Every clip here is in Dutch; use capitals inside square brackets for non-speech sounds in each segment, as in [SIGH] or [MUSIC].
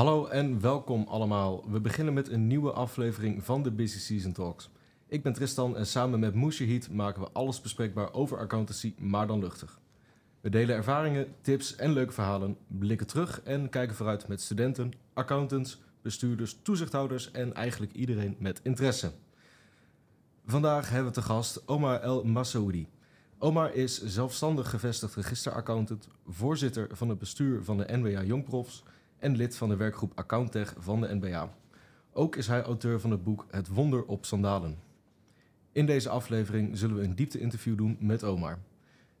Hallo en welkom allemaal. We beginnen met een nieuwe aflevering van de Busy Season Talks. Ik ben Tristan en samen met Moesje maken we alles bespreekbaar over accountancy, maar dan luchtig. We delen ervaringen, tips en leuke verhalen, blikken terug en kijken vooruit met studenten, accountants, bestuurders, toezichthouders en eigenlijk iedereen met interesse. Vandaag hebben we te gast Omar El Masoudi. Omar is zelfstandig gevestigd registeraccountant, voorzitter van het bestuur van de NBA Jongprofs en lid van de werkgroep Accounttech van de NBA. Ook is hij auteur van het boek Het Wonder op Sandalen. In deze aflevering zullen we een diepte-interview doen met Omar.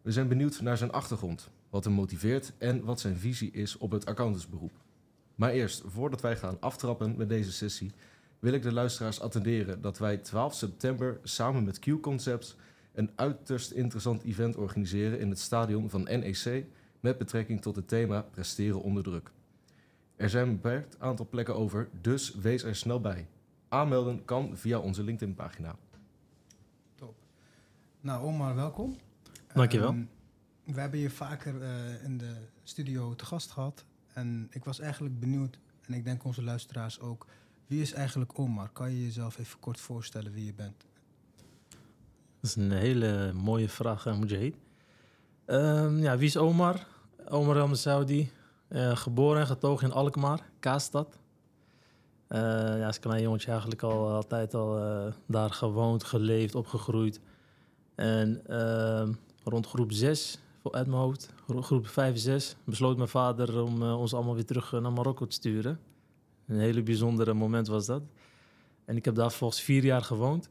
We zijn benieuwd naar zijn achtergrond, wat hem motiveert en wat zijn visie is op het accountantsberoep. Maar eerst, voordat wij gaan aftrappen met deze sessie, wil ik de luisteraars attenderen dat wij 12 september samen met Q-Concepts een uiterst interessant event organiseren in het stadion van NEC met betrekking tot het thema presteren onder druk. Er zijn een beperkt aantal plekken over, dus wees er snel bij. Aanmelden kan via onze LinkedIn-pagina. Top. Nou, Omar, welkom. Dankjewel. Um, we hebben je vaker uh, in de studio te gast gehad. En ik was eigenlijk benieuwd, en ik denk onze luisteraars ook... wie is eigenlijk Omar? Kan je jezelf even kort voorstellen wie je bent? Dat is een hele mooie vraag, Mujahid. Um, ja, wie is Omar? Omar El Saudi, uh, geboren en getogen in Alkmaar, Kaastad. Uh, ja, als klein jongetje eigenlijk al altijd al daar gewoond, geleefd, opgegroeid. En uh, rond groep 6, uit mijn hoofd, groep 5 en 6, besloot mijn vader om ons allemaal weer terug naar Marokko te sturen. Een hele bijzondere moment was dat. En ik heb daar volgens vier jaar gewoond.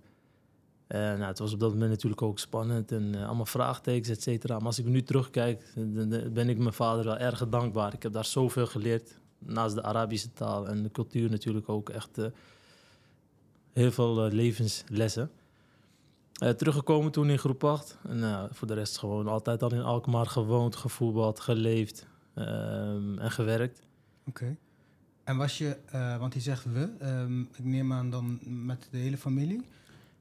Uh, nou, het was op dat moment natuurlijk ook spannend en uh, allemaal vraagtekens, et cetera. Maar als ik nu terugkijk, dan ben ik mijn vader wel erg dankbaar. Ik heb daar zoveel geleerd, naast de Arabische taal en de cultuur natuurlijk ook echt uh, heel veel levenslessen. teruggekomen toen in groep 8 en voor de rest gewoon altijd al in Alkmaar gewoond, gevoetbald, geleefd ehm, en gewerkt. Oké. En was je, want hij zegt we, um, ik neem aan dan met de hele familie...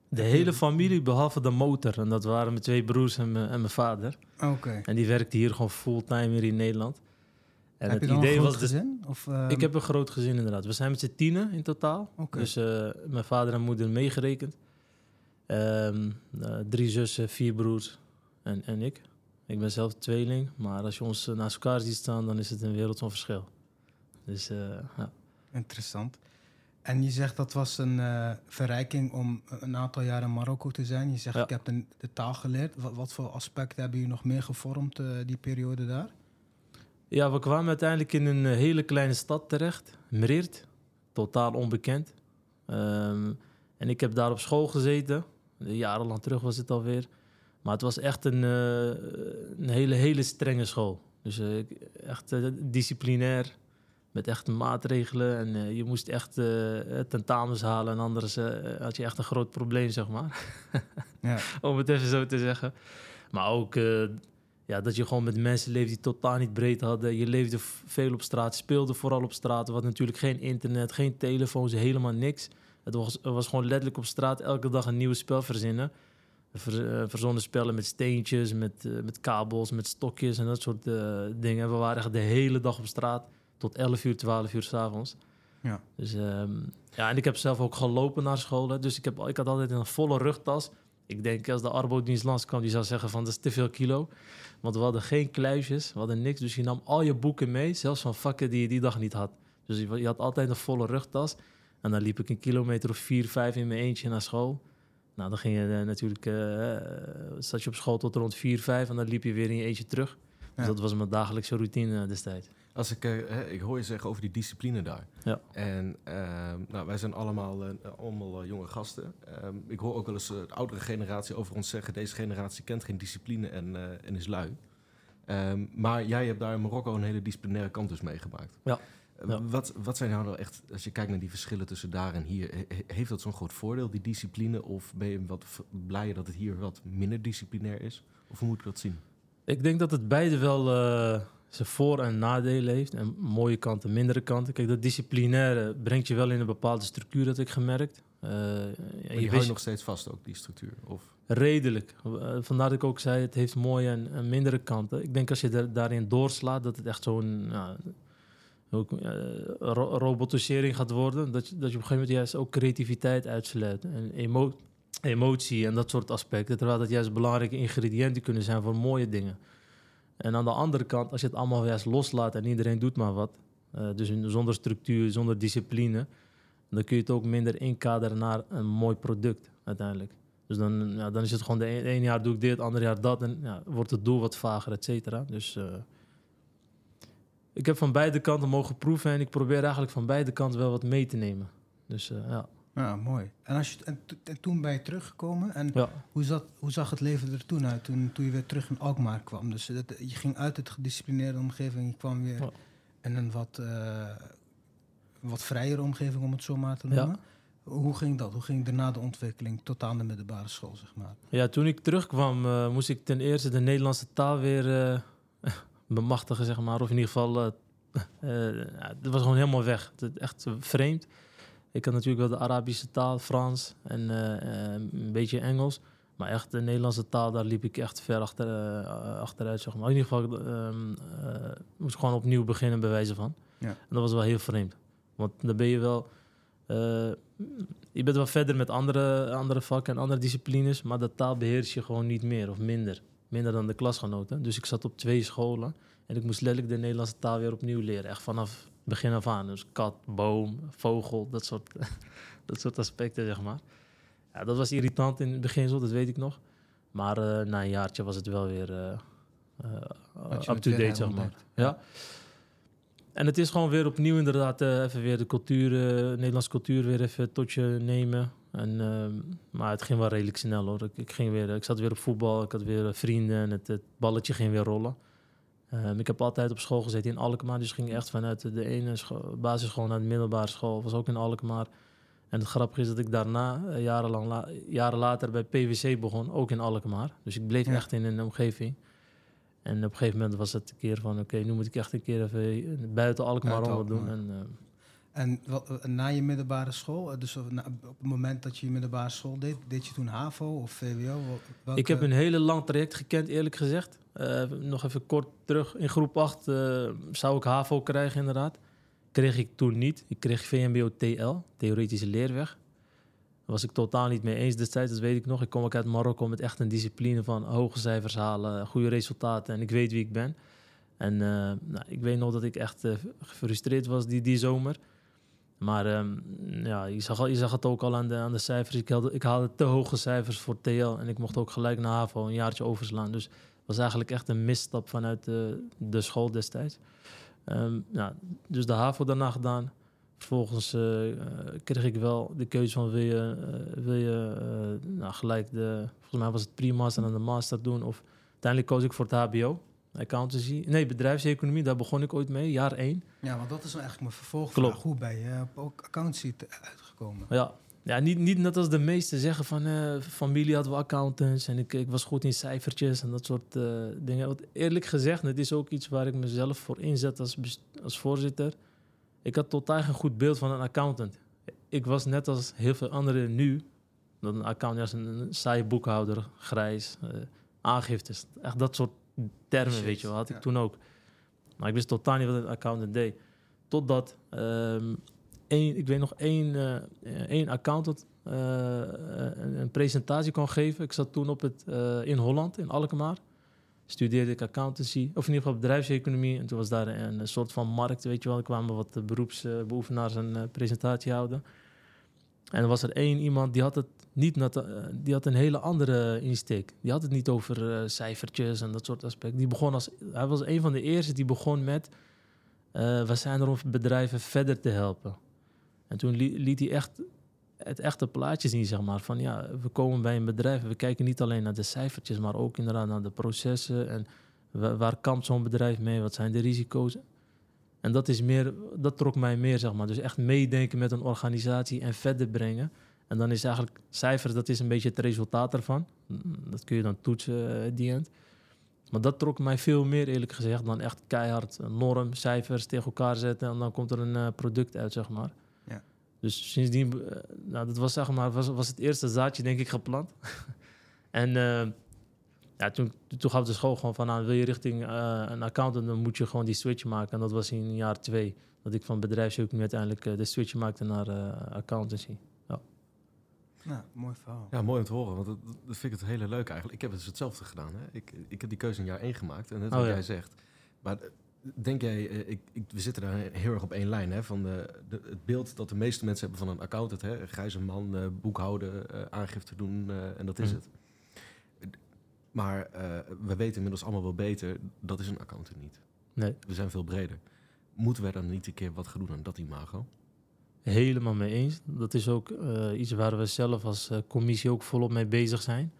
De hele familie, behalve de motor. En dat waren mijn twee broers en mijn, en mijn vader. Oké. En die werkte hier gewoon fulltime hier in Nederland. En heb het je idee een groot was gezin? Of, uh... Ik heb een groot gezin inderdaad. We zijn met z'n tienen in totaal. Okay. Dus uh, mijn vader en moeder meegerekend. Um, uh, drie zussen, vier broers en, en ik. Ik ben zelf tweeling. Maar als je ons naast elkaar ziet staan, dan is het een wereld van verschil. Dus ja. Interessant. En je zegt dat was een uh, verrijking om een aantal jaar in Marokko te zijn. Je zegt, ja. ik heb de, de, taal geleerd. Wat, wat, voor aspecten hebben jullie nog meer gevormd, uh, die periode daar? Ja, we kwamen uiteindelijk in een hele kleine stad terecht. Merirt, totaal onbekend. Um, en ik heb daar op school gezeten. Jarenlang terug was het alweer. Maar het was echt een, uh, een hele, hele strenge school. Dus echt disciplinair met echte maatregelen. En uh, je moest echt uh, tentamens halen en anders had je echt een groot probleem, zeg maar. [LAUGHS] ja. Om het even zo te zeggen. Maar ook ja, dat je gewoon met mensen leefde die totaal niet breed hadden. Je leefde veel op straat, speelde vooral op straat. wat natuurlijk geen internet, geen telefoons, helemaal niks. Het was, het was gewoon letterlijk op straat elke dag een nieuw spel verzinnen. Ver, verzonnen spellen met steentjes, met, met kabels, met stokjes en dat soort dingen. We waren echt de hele dag op straat tot 11 uur, 12 uur s'avonds. Ja. Dus um, ja, en ik heb zelf ook gelopen naar school. Hè. Dus ik, heb, ik had altijd een volle rugtas. Ik denk als de arbodienst langs kwam, die zou zeggen van dat is te veel kilo. Want we hadden geen kluisjes, we hadden niks. Dus je nam al je boeken mee, zelfs van vakken die je die dag niet had. Dus je, je had altijd een volle rugtas. En dan liep ik een kilometer of vier, vijf in mijn eentje naar school. Nou, dan ging je uh, natuurlijk, uh, zat je op school tot rond vier, vijf en dan liep je weer in je eentje terug. Dus Ja. dat was mijn dagelijkse routine destijds. Als ik, hè, ik hoor je zeggen over die discipline daar. Ja. En uh, nou, wij zijn allemaal, uh, allemaal jonge gasten. Um, ik hoor ook wel eens de oudere generatie over ons zeggen... deze generatie kent geen discipline en, en is lui. Um, maar jij hebt daar in Marokko een hele disciplinaire kant dus meegemaakt. Ja. Ja. Wat, wat zijn nou echt, als je kijkt naar die verschillen tussen daar en hier... He, heeft dat zo'n groot voordeel, die discipline? Of ben je wat blij dat het hier wat minder disciplinair is? Of hoe moet ik dat zien? Ik denk dat het beide wel zijn voor- en nadelen heeft. En mooie kanten, mindere kanten. Kijk, dat disciplinaire brengt je wel in een bepaalde structuur, dat ik gemerkt. Uh, je, houdt nog steeds vast ook, die structuur? Of? Redelijk. Uh, vandaar dat ik ook zei, het heeft mooie en, en mindere kanten. Ik denk als je er, daarin doorslaat, dat het echt zo'n... Ook uh, ro robotisering gaat worden. Dat je, dat je op een gegeven moment juist ook creativiteit uitsluit. En emo emotie en dat soort aspecten. Terwijl dat juist belangrijke ingrediënten kunnen zijn voor mooie dingen. En aan de andere kant, als je het allemaal juist loslaat en iedereen doet maar wat. Uh, dus zonder structuur, zonder discipline. Dan kun je het ook minder inkaderen naar een mooi product uiteindelijk. Dus dan, ja, dan is het gewoon de een jaar doe ik dit, het andere jaar dat. En ja, wordt het doel wat vager, et cetera. Dus uh, ik heb van beide kanten mogen proeven en ik probeer eigenlijk van beide kanten wel wat mee te nemen. Dus uh, ja. Ja, mooi. En, als je, en, en, toen ben je teruggekomen. En ja. hoe, zat, hoe zag het leven er toen uit, toen, toen je weer terug in Alkmaar kwam? Dus dat, je ging uit het gedisciplineerde omgeving, je kwam weer ja. in een wat, uh, wat vrijere omgeving, om het zo maar te noemen. Ja. Hoe ging dat? Hoe ging daarna de ontwikkeling tot aan de middelbare school, zeg maar? Ja, toen ik terugkwam, uh, moest ik ten eerste de Nederlandse taal weer uh, [LAUGHS] bemachtigen, zeg maar. Of in ieder geval, [LAUGHS] het was gewoon helemaal weg. Het, echt vreemd. Ik had natuurlijk wel de Arabische taal, Frans en een beetje Engels. Maar echt de Nederlandse taal, daar liep ik echt ver achter, achteruit, zeg maar. In ieder geval um, moest ik gewoon opnieuw beginnen, bij wijze van. Ja. En dat was wel heel vreemd. Want dan ben je wel uh, je bent wel verder met andere, andere vakken en andere disciplines, maar dat taal beheers je gewoon niet meer of minder. Minder dan de klasgenoten. Dus ik zat op twee scholen en ik moest letterlijk de Nederlandse taal weer opnieuw leren. Echt vanaf begin af aan. Dus kat, boom, vogel, dat soort, [LAUGHS] dat soort aspecten, zeg maar. Ja, dat was irritant in het begin, zo, dat weet ik nog. Maar uh, na een jaartje was het wel weer uh, up-to-date, zeg maar. Ja. En het is gewoon weer opnieuw inderdaad uh, even weer de cultuur, uh, Nederlandse cultuur weer even tot je nemen. En, uh, maar het ging wel redelijk snel hoor. Ik, ik, ging weer, ik zat weer op voetbal, ik had weer vrienden en het, het balletje ging weer rollen. Um, ik heb altijd op school gezeten in Alkmaar, dus ging echt vanuit de ene basisschool naar de middelbare school. was ook in Alkmaar. En het grappige is dat ik daarna, uh, jarenlang la jaren later, bij PwC begon, ook in Alkmaar. Dus ik bleef ja. echt in een omgeving. En op een gegeven moment was het een keer van... oké, nu moet ik echt een keer even buiten Alkmaar om wat doen. En, uh, en wat, na je middelbare school, dus na, op het moment dat je je middelbare school deed... deed je toen HAVO of VWO? Ik heb een hele lang traject gekend, eerlijk gezegd. Uh, nog even kort terug. In groep 8 uh, zou ik HAVO krijgen, inderdaad. Kreeg ik toen niet. Ik kreeg VMBO TL, Theoretische Leerweg was ik totaal niet mee eens destijds, dat weet ik nog. Ik kom ook uit Marokko met echt een discipline van hoge cijfers halen, goede resultaten en ik weet wie ik ben. En nou, ik weet nog dat ik echt gefrustreerd was die, die zomer. Maar um, ja, je zag, zag het ook al aan de, aan de cijfers. Ik haalde, ik te hoge cijfers voor TL en ik mocht ook gelijk naar HAVO een jaartje overslaan. Dus het was eigenlijk echt een misstap vanuit de, de school destijds. Um, ja, dus de HAVO daarna gedaan. Vervolgens uh, kreeg ik wel de keuze van wil je, uh, wil je nou, gelijk de, volgens mij was het pre-master en dan de master doen. Of uiteindelijk koos ik voor het HBO, accountancy. Nee, bedrijfseconomie, daar begon ik ooit mee, jaar één. Ja, want dat is eigenlijk mijn vervolgvraag. Hoe ben je op accountancy uitgekomen? Ja, ja niet, niet net als de meesten zeggen van familie hadden we accountants en ik, ik was goed in cijfertjes en dat soort dingen. Want eerlijk gezegd, het is ook iets waar ik mezelf voor inzet als, als voorzitter ik had totaal geen goed beeld van een accountant. Ik was net als heel veel anderen nu, dat een accountant als een, een saaie boekhouder, grijs, uh, aangiftes. Echt dat soort termen, Shit, weet je wel, had ik ja. toen ook. Maar ik wist totaal niet wat een accountant deed. Totdat, um, één, ik weet nog, één, uh, één accountant uh, een, een, presentatie kon geven. Ik zat toen op het, in Holland, in Alkmaar studeerde ik accountancy, of in ieder geval bedrijfseconomie. En toen was daar een, een soort van markt, weet je wel. Er kwamen wat beroepsbeoefenaars een presentatie houden. En er was er één iemand die had het niet, uh, die had een hele andere insteek. Die had het niet over uh, cijfertjes en dat soort aspecten. Die begon als, hij was een van de eerste die begon met, we zijn er om bedrijven verder te helpen. En toen li liet hij echt het echte plaatje zien, zeg maar. Van ja, we komen bij een bedrijf, we kijken niet alleen naar de cijfertjes, maar ook inderdaad naar de processen en waar kampt zo'n bedrijf mee, wat zijn de risico's. En dat is meer, dat trok mij meer, zeg maar. Dus echt meedenken met een organisatie en verder brengen. En dan is eigenlijk cijfers, dat is een beetje het resultaat ervan. Dat kun je dan toetsen, uh, die end. Maar dat trok mij veel meer, eerlijk gezegd, dan echt keihard norm, cijfers tegen elkaar zetten en dan komt er een uh, product uit, zeg maar. Dus sindsdien, uh, nou, dat was zeg maar, was, was het eerste zaadje denk ik geplant. [LAUGHS] en uh, ja, toen, toen gaf de school gewoon van, nou, wil je richting uh, een accountant, dan moet je gewoon die switch maken. En dat was in jaar twee, dat ik van bedrijfskunde uiteindelijk uh, de switch maakte naar accountancy. Ja. Nou, mooi verhaal. Ja, mooi om te horen, want dat, dat vind ik het hele leuk eigenlijk. Ik heb dus hetzelfde gedaan. Hè? Ik, ik heb die keuze in jaar één gemaakt en net wat oh, ja. jij zegt. Maar denk jij, ik, ik, we zitten daar heel erg op één lijn, hè, van de, de, het beeld dat de meeste mensen hebben van een accountant, hè, een grijze man, uh, boekhouden, uh, aangifte doen uh, en dat is mm. het. Maar we weten inmiddels allemaal wel beter, dat is een accountant niet. Nee. We zijn veel breder. Moeten wij dan niet een keer wat gaan doen aan dat imago? Helemaal mee eens. Dat is ook iets waar we zelf als commissie ook volop mee bezig zijn.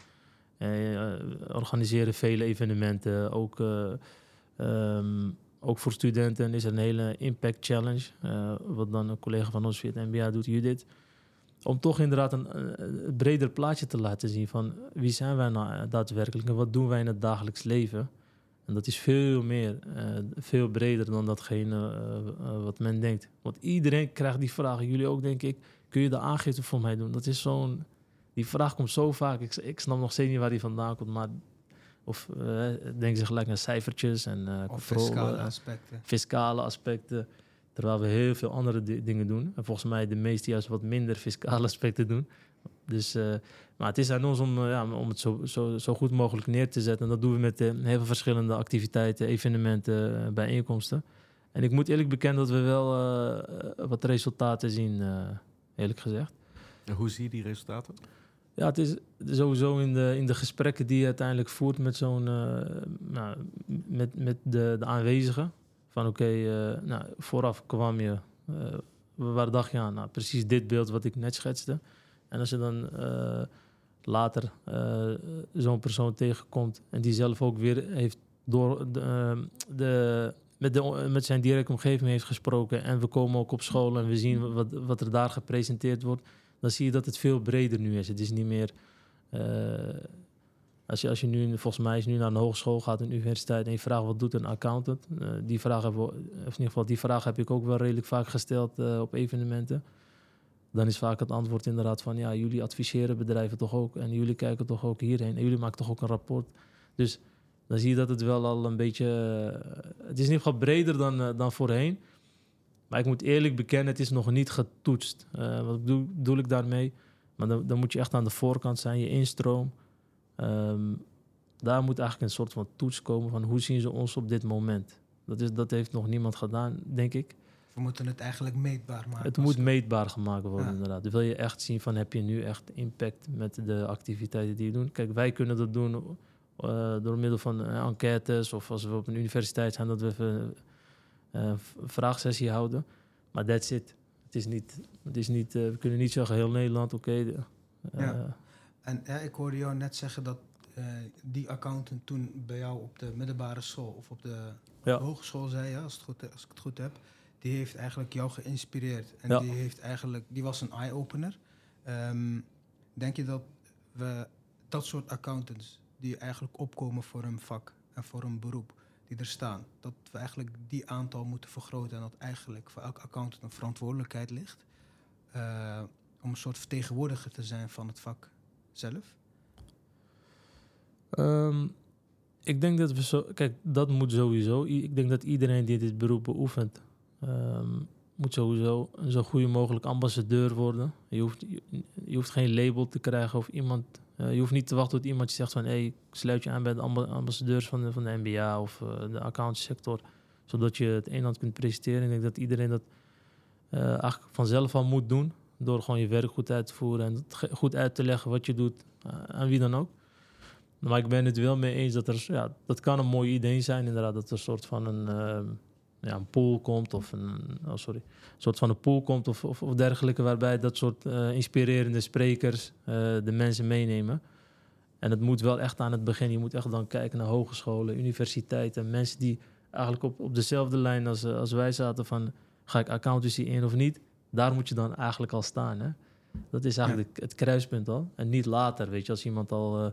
organiseren vele evenementen, ook... Um, ook voor studenten is er een hele impact challenge. Wat dan een collega van ons via het MBA doet, Judith. Om toch inderdaad een, een, breder plaatje te laten zien van wie zijn wij nou daadwerkelijk en wat doen wij in het dagelijks leven. En dat is veel meer, uh, veel breder dan datgene uh, wat men denkt. Want iedereen krijgt die vraag, jullie ook denk ik, kun je de aangifte voor mij doen? Dat is zo'n, die vraag komt zo vaak, ik, ik snap nog steeds niet waar die vandaan komt, maar of uh, denken ze gelijk naar cijfertjes en uh, of fiscale aspecten. Fiscale aspecten. Terwijl we heel veel andere dingen doen. En volgens mij de meeste juist wat minder fiscale [LAUGHS] aspecten doen. Dus, uh, maar het is aan ons om, ja, om het zo, zo, zo goed mogelijk neer te zetten. En dat doen we met heel veel verschillende activiteiten, evenementen, bijeenkomsten. En ik moet eerlijk bekennen dat we wel wat resultaten zien, eerlijk gezegd. En hoe zie je die resultaten? Ja, het is sowieso in de, in de gesprekken die je uiteindelijk voert met zo'n uh, nou, met, met de, de aanwezigen. Van oké, okay, uh, nou, vooraf kwam je, uh, waar dacht je aan? Nou, precies dit beeld wat ik net schetste. En als je dan later zo'n persoon tegenkomt en die zelf ook weer heeft door de, de met, de, met zijn directe omgeving heeft gesproken en we komen ook op school en we zien wat, wat er daar gepresenteerd wordt dan zie je dat het veel breder nu is. Het is niet meer. Uh, als, je, als je nu, volgens mij, is nu naar een hogeschool gaat, een universiteit, en je vraagt wat doet een accountant, uh, die vraag we, of in ieder geval die vraag heb ik ook wel redelijk vaak gesteld op evenementen. Dan is vaak het antwoord inderdaad van ja, jullie adviseren bedrijven toch ook en jullie kijken toch ook hierheen en jullie maken toch ook een rapport. Dus dan zie je dat het wel al een beetje. het is in ieder geval breder dan, dan voorheen. Maar ik moet eerlijk bekennen, het is nog niet getoetst. Uh, wat bedoel, bedoel, ik daarmee? Maar dan, dan, moet je echt aan de voorkant zijn, je instroom. Um, daar moet eigenlijk een soort van toets komen van hoe zien ze ons op dit moment. Dat, is, dat heeft nog niemand gedaan, denk ik. We moeten het eigenlijk meetbaar maken. Het moet meetbaar gemaakt worden, ja. inderdaad. Dan wil je echt zien van heb je nu echt impact met de activiteiten die je doet. Kijk, wij kunnen dat doen uh, door middel van uh, enquêtes of als we op een universiteit zijn, dat we even uh, vraagsessie houden. Maar that's it. Het is niet, het is niet we kunnen niet zeggen heel Nederland, oké. Okay, ja. En ja, ik hoorde jou net zeggen dat die accountant toen bij jou op de middelbare school of op de ja. hogeschool zei, ja, als, het goed, als ik het goed heb, die heeft eigenlijk jou geïnspireerd. En ja. die, heeft eigenlijk, die was een eye-opener. Um, denk je dat we dat soort accountants die eigenlijk opkomen voor een vak en voor een beroep, die er staan. Dat we eigenlijk die aantal moeten vergroten en dat eigenlijk voor elke accountant een verantwoordelijkheid ligt. Uh, om een soort vertegenwoordiger te zijn van het vak zelf? Um, ik denk dat we zo. Kijk, dat moet sowieso. Ik denk dat iedereen die dit beroep beoefent. Um, moet sowieso een zo goede mogelijk ambassadeur worden. Je hoeft, je, hoeft geen label te krijgen of iemand uh, je hoeft niet te wachten tot iemand je zegt van... hey, sluit je aan bij de ambassadeurs van de, van de of uh, de accountsector... zodat je het een en ander kunt presenteren. Ik denk dat iedereen dat eigenlijk vanzelf al moet doen... door gewoon je werk goed uit te voeren... en goed uit te leggen wat je doet aan wie dan ook. Maar ik ben het wel mee eens dat er... Ja, dat kan een mooi idee zijn inderdaad... dat er een soort van een ja, een pool komt of een, oh sorry, een soort van een pool komt of, of, of dergelijke, waarbij dat soort uh, inspirerende sprekers uh, de mensen meenemen. En het moet wel echt aan het begin, je moet echt dan kijken naar hogescholen, universiteiten, mensen die eigenlijk op, op dezelfde lijn als, uh, als wij zaten van ga ik accountancy in of niet, daar moet je dan eigenlijk al staan. Hè? Dat is eigenlijk het kruispunt al. En niet later, weet je, als iemand al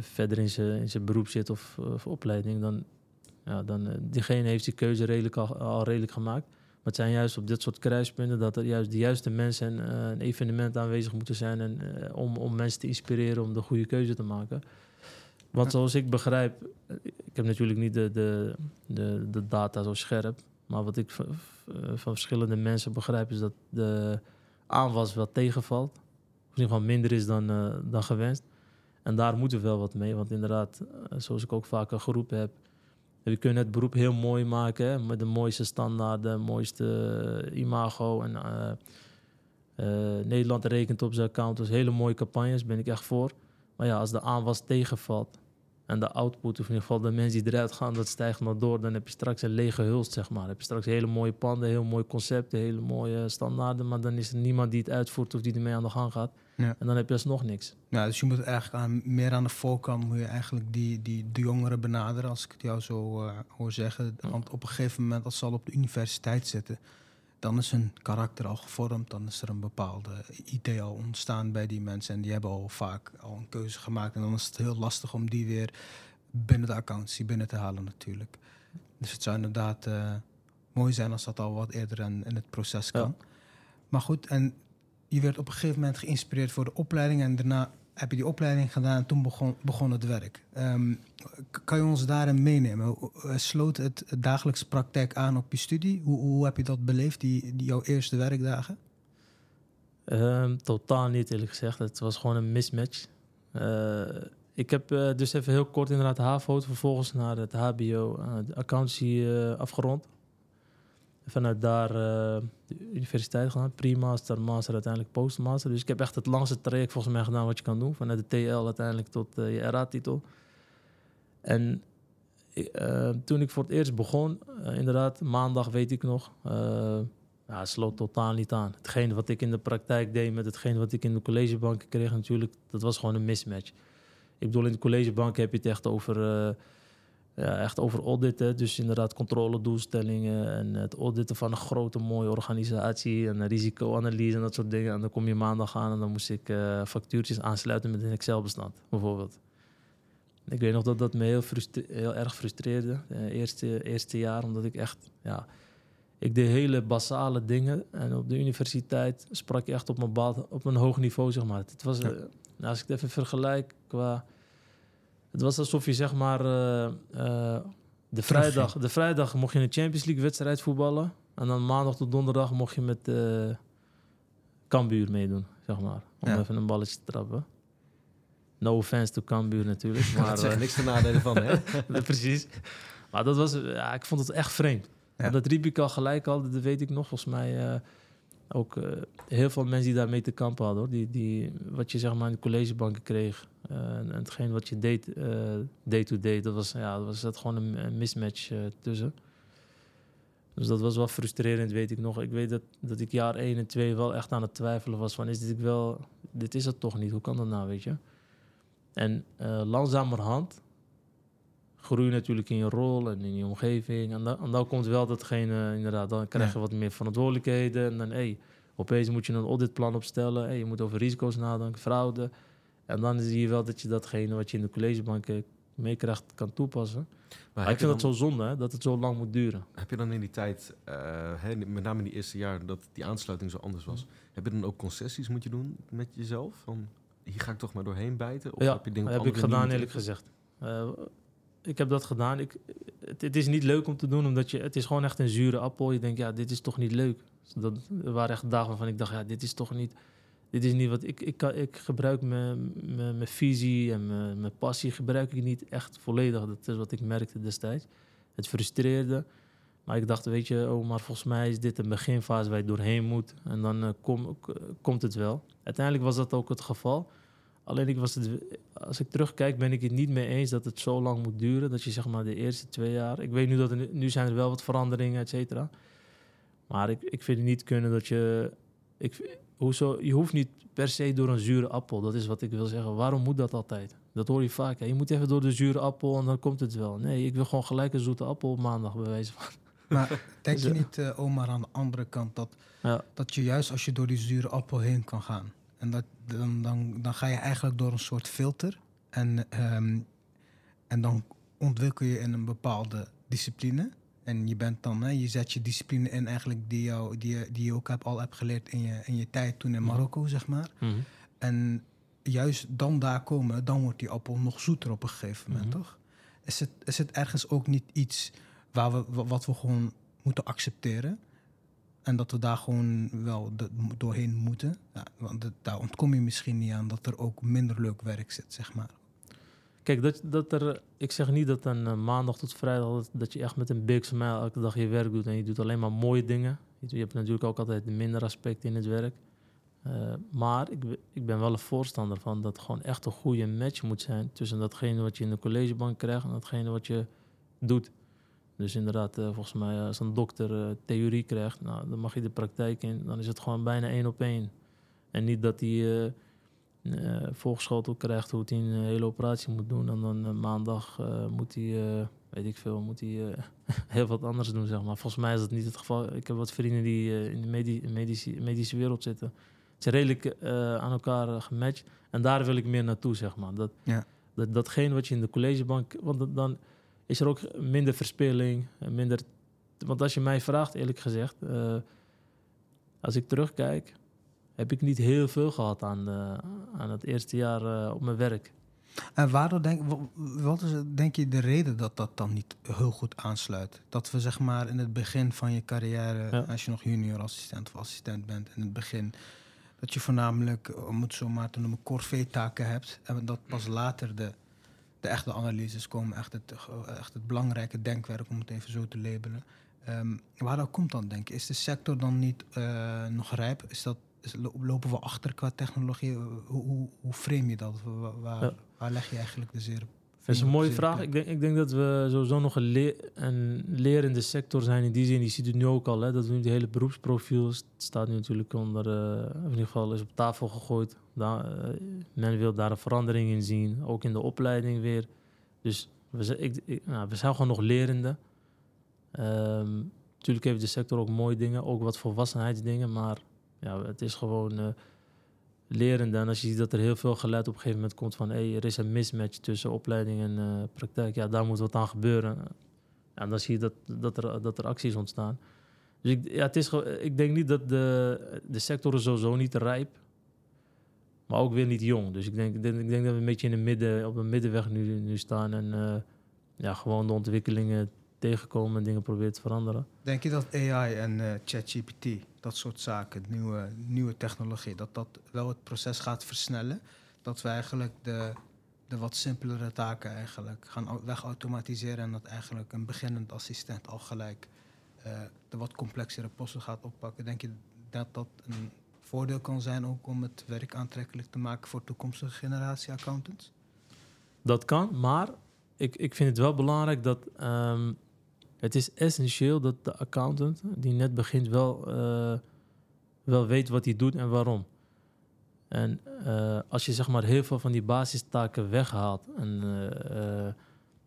verder in zijn, in zijn beroep zit of, of opleiding, dan ja, dan, uh, diegene heeft die keuze redelijk al, al, redelijk gemaakt. Maar het zijn juist op dit soort kruispunten dat er juist de juiste mensen en uh, een evenement aanwezig moeten zijn en, uh, om, om mensen te inspireren om de goede keuze te maken. Want zoals ik begrijp, eh, ik heb natuurlijk niet de, de, de, de data zo scherp. Maar wat ik van, van verschillende mensen begrijp, is dat de aanwas wel tegenvalt. Of in ieder geval minder is dan, uh, dan gewenst. En daar moeten we wel wat mee. Want inderdaad, zoals ik ook vaker geroepen heb, we kunnen het beroep heel mooi maken. Met de mooiste standaarden, mooiste imago. En Nederland rekent op zijn account. Dus hele mooie campagnes, ben ik echt voor. Maar ja, als de aanwas tegenvalt en de output, of in ieder geval de mensen die eruit gaan, dat stijgt maar door, dan heb je straks een lege hulst, zeg maar. Dan heb je straks hele mooie panden, heel mooi concepten, hele mooie standaarden, maar dan is er niemand die het uitvoert of die ermee aan de gang gaat. Ja. En dan heb je alsnog niks. Ja, dus je moet eigenlijk aan, meer aan de voorkant moet je eigenlijk die, die, de jongeren benaderen, als ik het jou zo uh, hoor zeggen. Want op een gegeven moment, als ze al op de universiteit zitten, dan is hun karakter al gevormd. Dan is er een bepaalde idee al ontstaan bij die mensen. En die hebben al vaak al een keuze gemaakt. En dan is het heel lastig om die weer binnen de accountancy binnen te halen natuurlijk. Dus het zou inderdaad uh, mooi zijn als dat al wat eerder in, in het proces kan. Ja. Maar goed, en je werd op een gegeven moment geïnspireerd voor de opleiding. En daarna heb je die opleiding gedaan en toen begon, begon het werk. Um, kan je ons daarin meenemen? Sloot het, dagelijkse praktijk aan op je studie? Hoe, hoe heb je dat beleefd, die, die jouw eerste werkdagen? Um, totaal niet, eerlijk gezegd. Het was gewoon een mismatch. Uh, ik heb uh, dus even heel kort inderdaad de HAVO, vervolgens naar het HBO, de accountancy afgerond. Vanuit daar uh, de universiteit gedaan, pre-master, master, uiteindelijk postmaster. Dus ik heb echt het langste traject volgens mij gedaan wat je kan doen. Vanuit de TL uiteindelijk tot uh, je RA-titel. En uh, toen ik voor het eerst begon, inderdaad, maandag weet ik nog, ja, het sloot totaal niet aan. Hetgeen wat ik in de praktijk deed met hetgeen wat ik in de collegebanken kreeg natuurlijk, dat was gewoon een mismatch. Ik bedoel, in de collegebanken heb je het echt over ja, echt over auditen. Dus inderdaad controledoelstellingen en het auditen van een grote mooie organisatie en risicoanalyse en dat soort dingen. En dan kom je maandag aan en dan moest ik uh, factuurtjes aansluiten met een Excel-bestand, bijvoorbeeld. Ik weet nog dat dat me heel, heel erg frustreerde, het eerste, eerste jaar, omdat ik echt, ja, ik deed hele basale dingen. En op de universiteit sprak je echt op een, op een hoog niveau, zeg maar. Het was, ja. uh, als ik het even vergelijk qua het was alsof je zeg maar uh, uh, de, vrijdag, de vrijdag mocht je een Champions League wedstrijd voetballen. En dan maandag tot donderdag mocht je met uh, Cambuur meedoen, zeg maar. Om ja. even een balletje te trappen. No offense to Cambuur natuurlijk. [LAUGHS] Maar, er niks te nadelen van, hè? [LAUGHS] Precies. Maar dat was, ja, ik vond het echt vreemd. Ja. Dat riep ik al gelijk al, dat weet ik nog. Volgens mij ook uh, heel veel mensen die daarmee te kampen hadden. Hoor. Die, die, wat je zeg maar in de collegebanken kreeg. Uh, en hetgeen wat je deed, uh, day to day, dat was, ja, dat was dat gewoon een, een mismatch tussen. Dus dat was wel frustrerend, weet ik nog. Ik weet dat, dat ik jaar 1 en 2 wel echt aan het twijfelen was van... is dit wel... Dit is het toch niet, hoe kan dat nou, weet je? En langzamerhand groei natuurlijk in je rol en in je omgeving. En dan, en dan komt wel datgene, inderdaad, dan krijg je wat meer verantwoordelijkheden. En dan, hey, opeens moet je een auditplan opstellen. Hey, je moet over risico's nadenken, fraude. En dan zie je wel dat je datgene wat je in de collegebanken meekrijgt, kan toepassen. Maar, maar ik vind het zo zonde, hè, dat het zo lang moet duren. Heb je dan in die tijd, uh, hè, met name in die eerste jaar, dat die aansluiting zo anders was, heb je dan ook concessies moet je doen met jezelf? Van, hier ga ik toch maar doorheen bijten? Of ja, heb je dingen heb ik gedaan, eerlijk gezegd. Uh, ik heb dat gedaan. Ik, het, is niet leuk om te doen, omdat je, het is gewoon echt een zure appel. Je denkt, ja, dit is toch niet leuk. Dat er waren echt dagen waarvan ik dacht, ja, dit is toch niet, dit is niet wat ik, ik, ik gebruik mijn, mijn, visie en mijn, mijn passie gebruik ik niet echt volledig. Dat is wat ik merkte destijds. Het frustreerde. Maar ik dacht, weet je, oh, maar volgens mij is dit een beginfase waar je doorheen moet. En dan uh, kom, komt het wel. Uiteindelijk was dat ook het geval. Alleen ik was het, als ik terugkijk, ben ik het niet mee eens dat het zo lang moet duren. Dat je zeg maar de eerste twee jaar. Ik weet nu dat er, nu zijn er wel wat veranderingen, et cetera. Maar ik, ik vind het niet kunnen dat je. Ik, hoezo, je hoeft niet per se door een zure appel. Dat is wat ik wil zeggen. Waarom moet dat altijd? Dat hoor je vaak. Hè? Je moet even door de zure appel en dan komt het wel. Nee, ik wil gewoon gelijk een zoete appel op maandag bewijzen van. Maar [LAUGHS] denk je niet, uh, Omar, aan de andere kant dat, ja. dat je juist als je door die zure appel heen kan gaan en dat, dan, dan, dan ga je eigenlijk door een soort filter. En, um, en dan ontwikkel je in een bepaalde discipline. En je bent dan, hè, je zet je discipline in eigenlijk die, jou, die, die je ook hebt, al hebt geleerd in je, in je tijd toen in Marokko, zeg maar. Mm -hmm. En juist dan daar komen, dan wordt die appel nog zoeter op een gegeven moment, Mhm. toch? Is het, is het ergens ook niet iets waar we, wa- wat we gewoon moeten accepteren? En dat we daar gewoon wel doorheen moeten? Want daar ontkom je misschien niet aan dat er ook minder leuk werk zit, zeg maar. Kijk, dat, dat er, ik zeg niet dat een eh, maandag tot vrijdag dat, je echt met een big smile elke dag je werk doet en je doet alleen maar mooie dingen. Je, hebt natuurlijk ook altijd de minder aspecten in het werk. Eh, maar ik, ik ben wel een voorstander van dat gewoon echt een goede match moet zijn tussen datgene wat je in de collegebank krijgt en datgene wat je doet. Dus inderdaad, eh, volgens mij als een dokter eh, theorie krijgt, nou, dan mag je de praktijk in, dan is het gewoon bijna één op één. En niet dat hij eh, eh, voorgeschoteld krijgt hoe hij een hele operatie moet doen. En dan eh, maandag eh, moet hij, eh, weet ik veel, moet hij eh, [LAUGHS] heel wat anders doen, zeg maar. Volgens mij is dat niet het geval. Ik heb wat vrienden die eh, in de medi medische, medische wereld zitten. Het is redelijk eh, aan elkaar eh, gematcht. En daar wil ik meer naartoe, zeg maar. Dat, Ja. dat, datgene wat je in de collegebank... Want dan is er ook minder verspilling, minder... Want als je mij vraagt, eerlijk gezegd... eh, als ik terugkijk, heb ik niet heel veel gehad aan, eh, aan het eerste jaar eh, op mijn werk. En waardoor denk, wa- wat is denk je de reden dat dat dan niet heel goed aansluit? Dat we zeg maar in het begin van je carrière, Ja. als je nog junior assistent of assistent bent, in het begin, dat je voornamelijk, om het zo maar te noemen, corvée-taken hebt. En dat pas later de, de echte analyses komen, echt het, echt het belangrijke denkwerk, om het even zo te labelen. Ehm waardoor komt dat, denk je? Is de sector dan niet eh, nog rijp? Is dat, is, lopen we achter qua technologie? Hoe, hoe, hoe frame je dat? Waar, waar, Ja. waar leg je eigenlijk de zeer... Dat is een mooie vraag. Ik denk, ik denk dat we sowieso nog een, een lerende sector zijn in die zin. Je ziet het nu ook al, hè, dat we nu die hele beroepsprofiel het staat nu natuurlijk onder, eh, in ieder geval is op tafel gegooid. Daar, eh, men wil daar een verandering in zien, ook in de opleiding weer. Dus we ik- nou, we zijn gewoon nog lerende. Ehm, natuurlijk heeft de sector ook mooie dingen, ook wat volwassenheidsdingen, maar ja, het is gewoon eh, lerende. En als je ziet dat er heel veel geluid op een gegeven moment komt van hey, er is een mismatch tussen opleiding en eh, praktijk, ja, daar moet wat aan gebeuren. En dan zie je dat, dat, er, dat er acties ontstaan. Dus ik, ja, het is, ik denk niet dat de, de sector is sowieso niet rijp, maar ook weer niet jong. Dus ik denk, ik denk, ik denk dat we een beetje in de midden, op een middenweg nu, nu staan en eh, ja, gewoon de ontwikkelingen tegenkomen en dingen proberen te veranderen. Denk je dat AI en eh, ChatGPT, dat soort zaken, nieuwe, nieuwe technologie, dat dat wel het proces gaat versnellen? Dat we eigenlijk de, de wat simpelere taken eigenlijk gaan au- wegautomatiseren en dat eigenlijk een beginnend assistent al gelijk eh, de wat complexere posten gaat oppakken? Denk je dat dat een voordeel kan zijn ook om het werk aantrekkelijk te maken voor toekomstige generatie accountants? Dat kan, maar ik, ik vind het wel belangrijk dat ehm, het is essentieel dat de accountant die net begint wel, eh, wel weet wat hij doet en waarom. En eh, als je zeg maar heel veel van die basistaken weghaalt en, eh,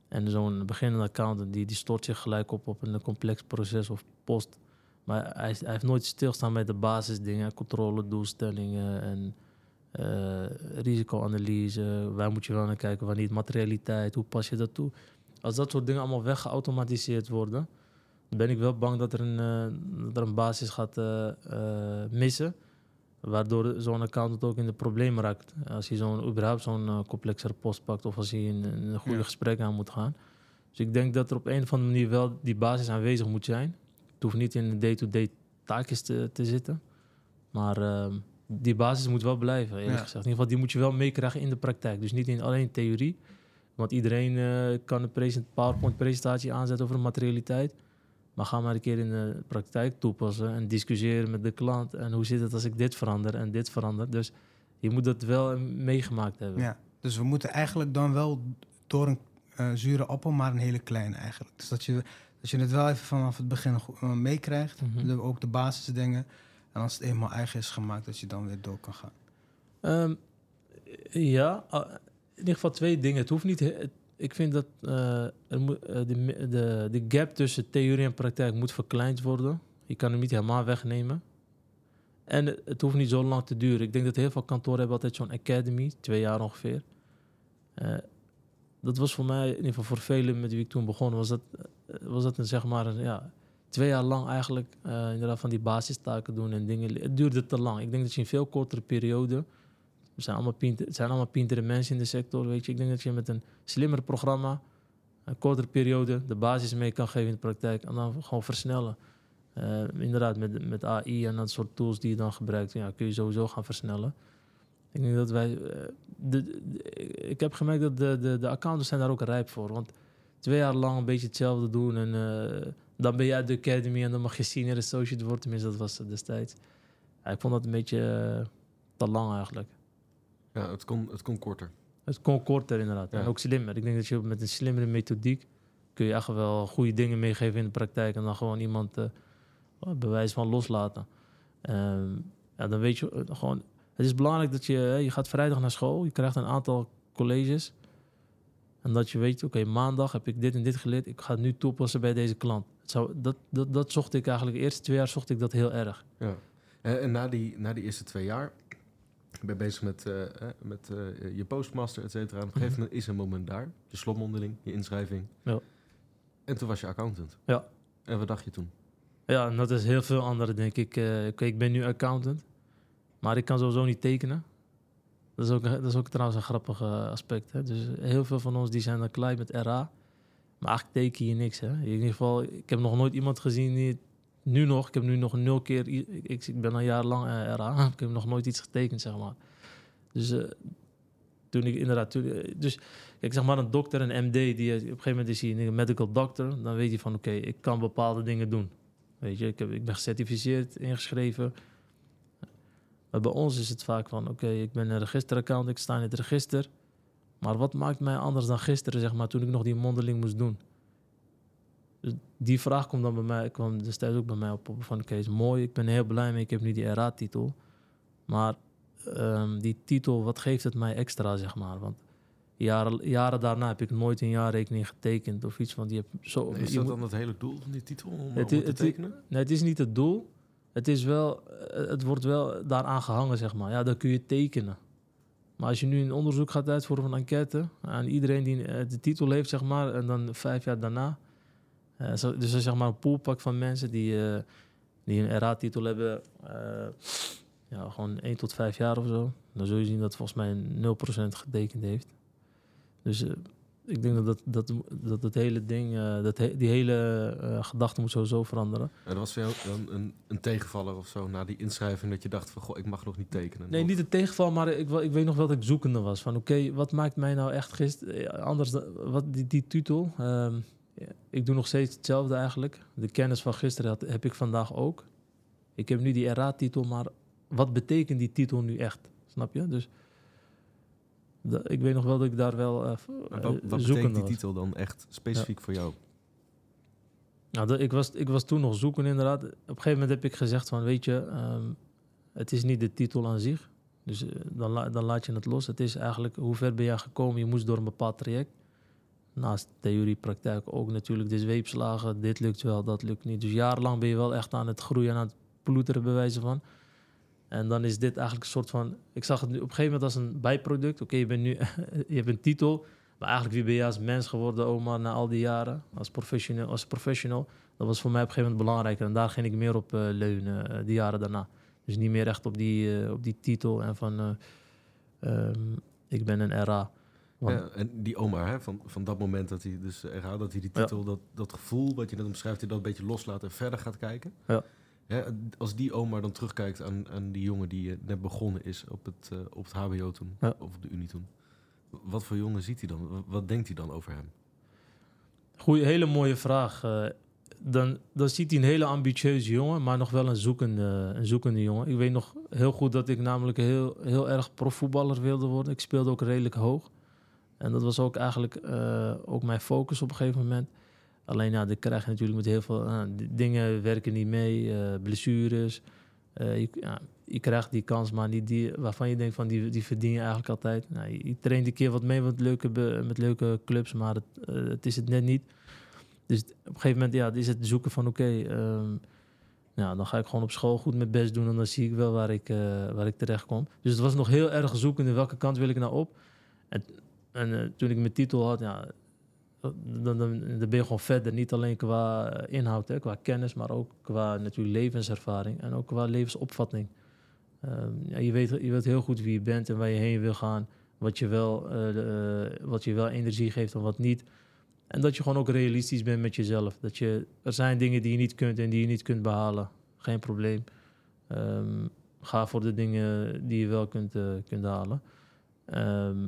en zo'n beginnende accountant die, die stort zich gelijk op op een complex proces of post. Maar hij, hij heeft nooit stilstaan bij de basisdingen, controle, doelstellingen en risicoanalyse. Waar moet je wel naar kijken, wanneer materialiteit, hoe pas je dat toe? Als dat soort dingen allemaal weggeautomatiseerd worden, dan ben ik wel bang dat er een, eh, dat er een basis gaat eh, eh, missen. Waardoor zo'n accountant ook in de problemen raakt. Als hij zo'n, überhaupt zo'n complexere post pakt of als hij in, in een goede Ja. gesprek aan moet gaan. Dus ik denk dat er op een of andere manier wel die basis aanwezig moet zijn. Het hoeft niet in de day-to-day taakjes te, te zitten. Maar ehm, die basis moet wel blijven, eerlijk Ja. gezegd. In ieder geval, die moet je wel meekrijgen in de praktijk. Dus niet in alleen theorie. Want iedereen eh, kan een present- PowerPoint-presentatie aanzetten over materialiteit. Maar ga maar een keer in de praktijk toepassen en discussiëren met de klant. En hoe zit het als ik dit verander en dit verander? Dus je moet dat wel meegemaakt hebben. Ja, dus we moeten eigenlijk dan wel door een eh, zure appel, maar een hele kleine eigenlijk. Dus dat je, dat je het wel even vanaf het begin eh, meekrijgt, Mhm. de- ook de basisdingen. En als het eenmaal eigen is gemaakt, dat je dan weer door kan gaan. Ehm, ja, ah, ieder geval twee dingen. Het hoeft niet. Ik vind dat eh, eh, de, de, de gap tussen theorie en praktijk moet verkleind worden. Je kan hem niet helemaal wegnemen. En het, hoeft niet zo lang te duren. Ik denk dat heel veel kantoren hebben altijd zo'n academy, twee jaar ongeveer. Eh, dat was voor mij, in ieder geval voor velen met wie ik toen begon, was dat, was dat een, zeg maar ja, twee jaar lang eigenlijk inderdaad van die basistaken doen en dingen. Het duurde te lang. Ik denk dat je in veel kortere periode We zijn allemaal pinter, het zijn allemaal pintere mensen in de sector, weet je. Ik denk dat je met een slimmer programma, een kortere periode, de basis mee kan geven in de praktijk. En dan gewoon versnellen. Uh, inderdaad, met, met AI en dat soort tools die je dan gebruikt, ja, kun je sowieso gaan versnellen. Ik denk dat wij. Uh, de, ik heb gemerkt dat de, de, de accountants zijn daar ook rijp voor. Want twee jaar lang een beetje hetzelfde doen en uh, dan ben je uit de academy en dan mag je senior associate worden. Tenminste, dat was destijds. Ja, ik vond dat een beetje te lang eigenlijk. Ja, het kon, het kon korter. Het kon korter inderdaad. Ja. En ook slimmer. Ik denk dat je met een slimmere methodiek kun je echt wel goede dingen meegeven in de praktijk en dan gewoon iemand bewijs van loslaten. Um, ja, dan weet je gewoon. Het is belangrijk dat je, je gaat vrijdag naar school, je krijgt een aantal colleges. En dat je weet, oké, okay, maandag heb ik dit en dit geleerd, ik ga het nu toepassen bij deze klant. Het zou, dat, dat, dat zocht ik eigenlijk, de eerste twee jaar zocht ik dat heel erg. Ja. En, en na, die, na die eerste twee jaar, ben je bezig met, uh, met uh, je postmaster, et cetera. Op een gegeven moment is een moment daar, je slotmondeling, je inschrijving. Ja. En toen was je accountant. Ja. En wat dacht je toen? Ja, en dat is heel veel anderen, denk ik. Uh, ik ben nu accountant, maar ik kan sowieso niet tekenen. Dat is ook, dat is ook trouwens een grappig aspect. Hè? Dus heel veel van ons die zijn dan klein met RA, maar eigenlijk teken je niks. Hè? In ieder geval, ik heb nog nooit iemand gezien die nu nog, ik heb nu nog nul keer, ik, ik ben al jarenlang uh, RA, [LAUGHS] ik heb nog nooit iets getekend, zeg maar. Dus uh, toen ik inderdaad, toen, dus kijk, zeg maar een dokter, een MD, die op een gegeven moment is hij een medical doctor, dan weet hij van oké, ik kan bepaalde dingen doen. Weet je, ik, heb, ik ben gecertificeerd, ingeschreven. Maar bij ons is het vaak van, oké, ik ben een registeraccount, ik sta in het register. Maar wat maakt mij anders dan gisteren, zeg maar, toen ik nog die mondeling moest doen? Dus die vraag komt dan bij mij, kwam destijds ook bij mij op, van, oké, is mooi, ik ben heel blij mee, ik heb nu die RA-titel. Maar um, die titel, wat geeft het mij extra, zeg maar? Want Jaren, jaren daarna heb ik nooit een jaarrekening getekend of iets. Want je hebt zo, is je dat dan het hele doel van die titel om, het, om te het, tekenen? Nee, het is niet het doel. Het, is wel, het wordt wel daaraan gehangen, zeg maar. Ja, dan kun je tekenen. Maar als je nu een onderzoek gaat uitvoeren van een enquête... aan iedereen die de titel heeft, zeg maar... en dan vijf jaar daarna... Uh, zo, dus zeg maar een poolpak van mensen die, uh, die een RA-titel hebben... Uh, ja, gewoon 1 tot 5 jaar of zo. Dan zul je zien dat volgens mij 0% getekend heeft. Dus ik denk dat dat, dat, dat het hele ding, dat he, die hele gedachte moet sowieso veranderen. En dat was voor jou dan een, een tegenvaller of zo na die inschrijving dat je dacht van goh, ik mag nog niet tekenen? Nee, of? niet een tegenval, maar ik, ik weet nog wel dat ik zoekende was. Van oké, okay, wat maakt mij nou echt gisteren anders dan wat die, die titel? Um, ja, ik doe nog steeds hetzelfde eigenlijk. De kennis van gisteren had, heb ik vandaag ook. Ik heb nu die RA-titel, maar wat betekent die titel nu echt? Snap je? Dus ik weet nog wel dat ik daar wel uh, wat, wat betekent die was. titel dan echt specifiek ja. voor jou? Nou, ik, was, ik was toen nog zoeken inderdaad. Op een gegeven moment heb ik gezegd van, weet je, um, het is niet de titel aan zich. Dus uh, dan, la, dan laat je het los. Het is eigenlijk, hoe ver ben je gekomen? Je moest door een bepaald traject. Naast theorie, praktijk ook natuurlijk de zweepslagen. Dit lukt wel, dat lukt niet. Dus jarenlang ben je wel echt aan het groeien en aan het ploeteren bewijzen van. En dan is dit eigenlijk een soort van. Ik zag het nu op een gegeven moment als een bijproduct. Oké, je bent nu. [LAUGHS] je hebt een titel. Maar eigenlijk, wie ben je als mens geworden, oma, na al die jaren? Als professional. Als professional dat was voor mij op een gegeven moment belangrijker. En daar ging ik meer op uh, leunen, uh, die jaren daarna. Dus niet meer echt op die, uh, op die titel en van. Um, ik ben een RA. Want, ja, en die oma, hè, van, van dat moment dat hij dus RA, dat hij die titel, ja. dat, dat gevoel wat je net omschrijft, hij dat een beetje loslaat en verder gaat kijken. Ja. Ja, als die oma dan terugkijkt aan, aan die jongen die uh, net begonnen is op het, uh, op het HBO toen, of op de Unie toen. Wat voor jongen ziet hij dan? Wat denkt hij dan over hem? Goeie, hele mooie vraag. Uh, dan, dan ziet hij een hele ambitieuze jongen, maar nog wel een zoekende, een zoekende jongen. Ik weet nog heel goed dat ik namelijk heel, heel erg profvoetballer wilde worden. Ik speelde ook redelijk hoog. En dat was ook eigenlijk ook mijn focus op een gegeven moment. Alleen ja, dan krijg je natuurlijk met heel veel uh, dingen werken niet mee, uh, blessures. Je, ja, je, krijgt die kans, maar niet die waarvan je denkt van die, die verdien je eigenlijk altijd. Nou, je, traint een keer wat mee met leuke, met leuke clubs, maar het, het is het net niet. Dus op een gegeven moment ja, is het zoeken van oké, okay, um, nou, dan ga ik gewoon op school goed mijn best doen en dan zie ik wel waar ik, waar ik terecht kom. Dus het was nog heel erg zoeken in welke kant wil ik nou op. En, en toen ik mijn titel had, ja, dan, dan, dan, ben je gewoon verder. Niet alleen qua inhoud, hè, qua kennis, maar ook qua natuurlijk levenservaring en ook qua levensopvatting. Ehm, ja, je, weet, je weet heel goed wie je bent en waar je heen wil gaan. Wat je wel, eh, eh, wat je wel energie geeft en wat niet. En dat je gewoon ook realistisch bent met jezelf. Dat je, er zijn dingen die je niet kunt en die je niet kunt behalen. Geen probleem. Ehm, ga voor de dingen die je wel kunt, kunt halen. Ehm,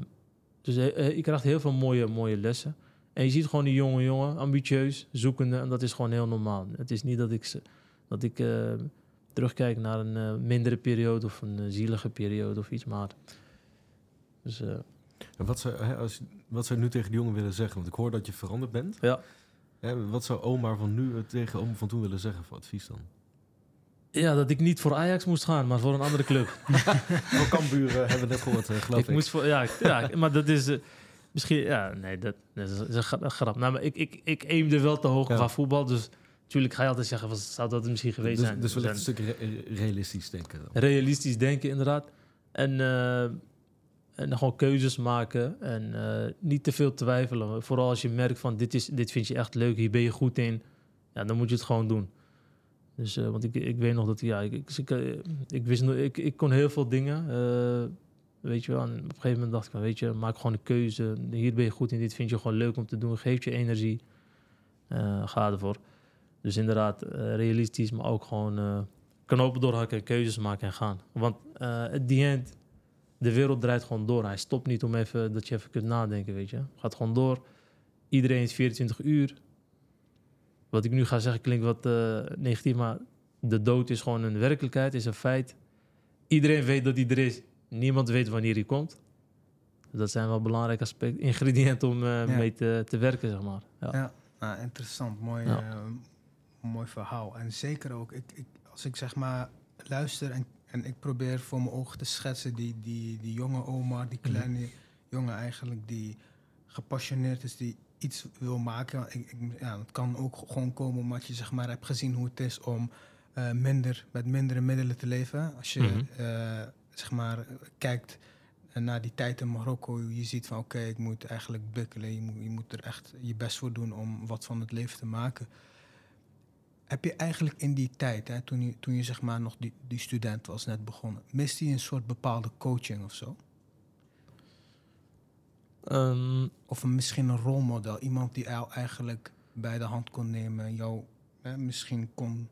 dus ik krijg heel veel mooie, mooie lessen. En je ziet gewoon die jonge jongen, ambitieus, zoekende. En dat is gewoon heel normaal. Het is niet dat ik, dat ik uh, terugkijk naar een mindere periode of een zielige periode of iets. Maar dus, en wat zou, hè, als, wat zou je nu tegen die jongen willen zeggen? Want ik hoor dat je veranderd bent. Ja. Hè, wat zou oma van nu tegen oma van toen willen zeggen voor advies dan? Ja, dat ik niet voor Ajax moest gaan, maar voor een andere club. [LAUGHS] voor Cambuur hebben we net gehoord, geloof ik. ik. Moest voor, ja, ja, [LAUGHS] maar dat is... Uh, misschien... Ja, nee, dat, dat is een grap. Nou, maar ik, ik, ik aimde wel te hoog ja. qua voetbal, dus... Natuurlijk ga je altijd zeggen, wat zou dat misschien geweest dus, zijn? Dus wel een stuk re realistisch denken. Dan. Realistisch denken, inderdaad. En, uh, en gewoon keuzes maken en uh, niet te veel twijfelen. Vooral als je merkt van, dit, is, dit vind je echt leuk, hier ben je goed in. Ja, dan moet je het gewoon doen. Dus, uh, want ik, ik weet nog dat, ja, ik, ik, ik, ik wist ik, ik kon heel veel dingen. Uh, weet je wel, op een gegeven moment dacht ik van, weet je, maak gewoon een keuze. Hier ben je goed in, dit vind je gewoon leuk om te doen. Geef je energie, uh, ga ervoor. Dus inderdaad, realistisch, maar ook gewoon knopen doorhakken, keuzes maken en gaan. Want at the end, de wereld draait gewoon door. Hij stopt niet om even, dat je even kunt nadenken, weet je. Gaat gewoon door. Iedereen is 24 uur wat ik nu ga zeggen klinkt wat uh, negatief, maar de dood is gewoon een werkelijkheid, is een feit. Iedereen weet dat hij er is. Niemand weet wanneer hij komt. Dat zijn wel belangrijke aspecten, ingrediënten om uh, ja. mee te, te, werken, zeg maar. Ja, ja. Nou, interessant. Mooi, ja. uh, mooi verhaal. En zeker ook, ik, ik, als ik zeg maar luister en, en ik probeer voor mijn ogen te schetsen die, die, die jonge oma, die kleine mm -hmm. jongen eigenlijk, die gepassioneerd is, die iets wil maken. Ik, ik, ja, het kan ook gewoon komen omdat je zeg maar, hebt gezien hoe het is om uh, minder, met mindere middelen te leven. Als je mm -hmm. uh, zeg maar, kijkt naar die tijd in Marokko, je ziet van oké, okay, ik moet eigenlijk bukkelen. Je moet, je moet er echt je best voor doen om wat van het leven te maken. Heb je eigenlijk in die tijd, hè, toen je, toen je zeg maar nog die, die student was, net begonnen, miste je een soort bepaalde coaching of zo? Um, of misschien een rolmodel. Iemand die jou eigenlijk bij de hand kon nemen. Jou hè, misschien kon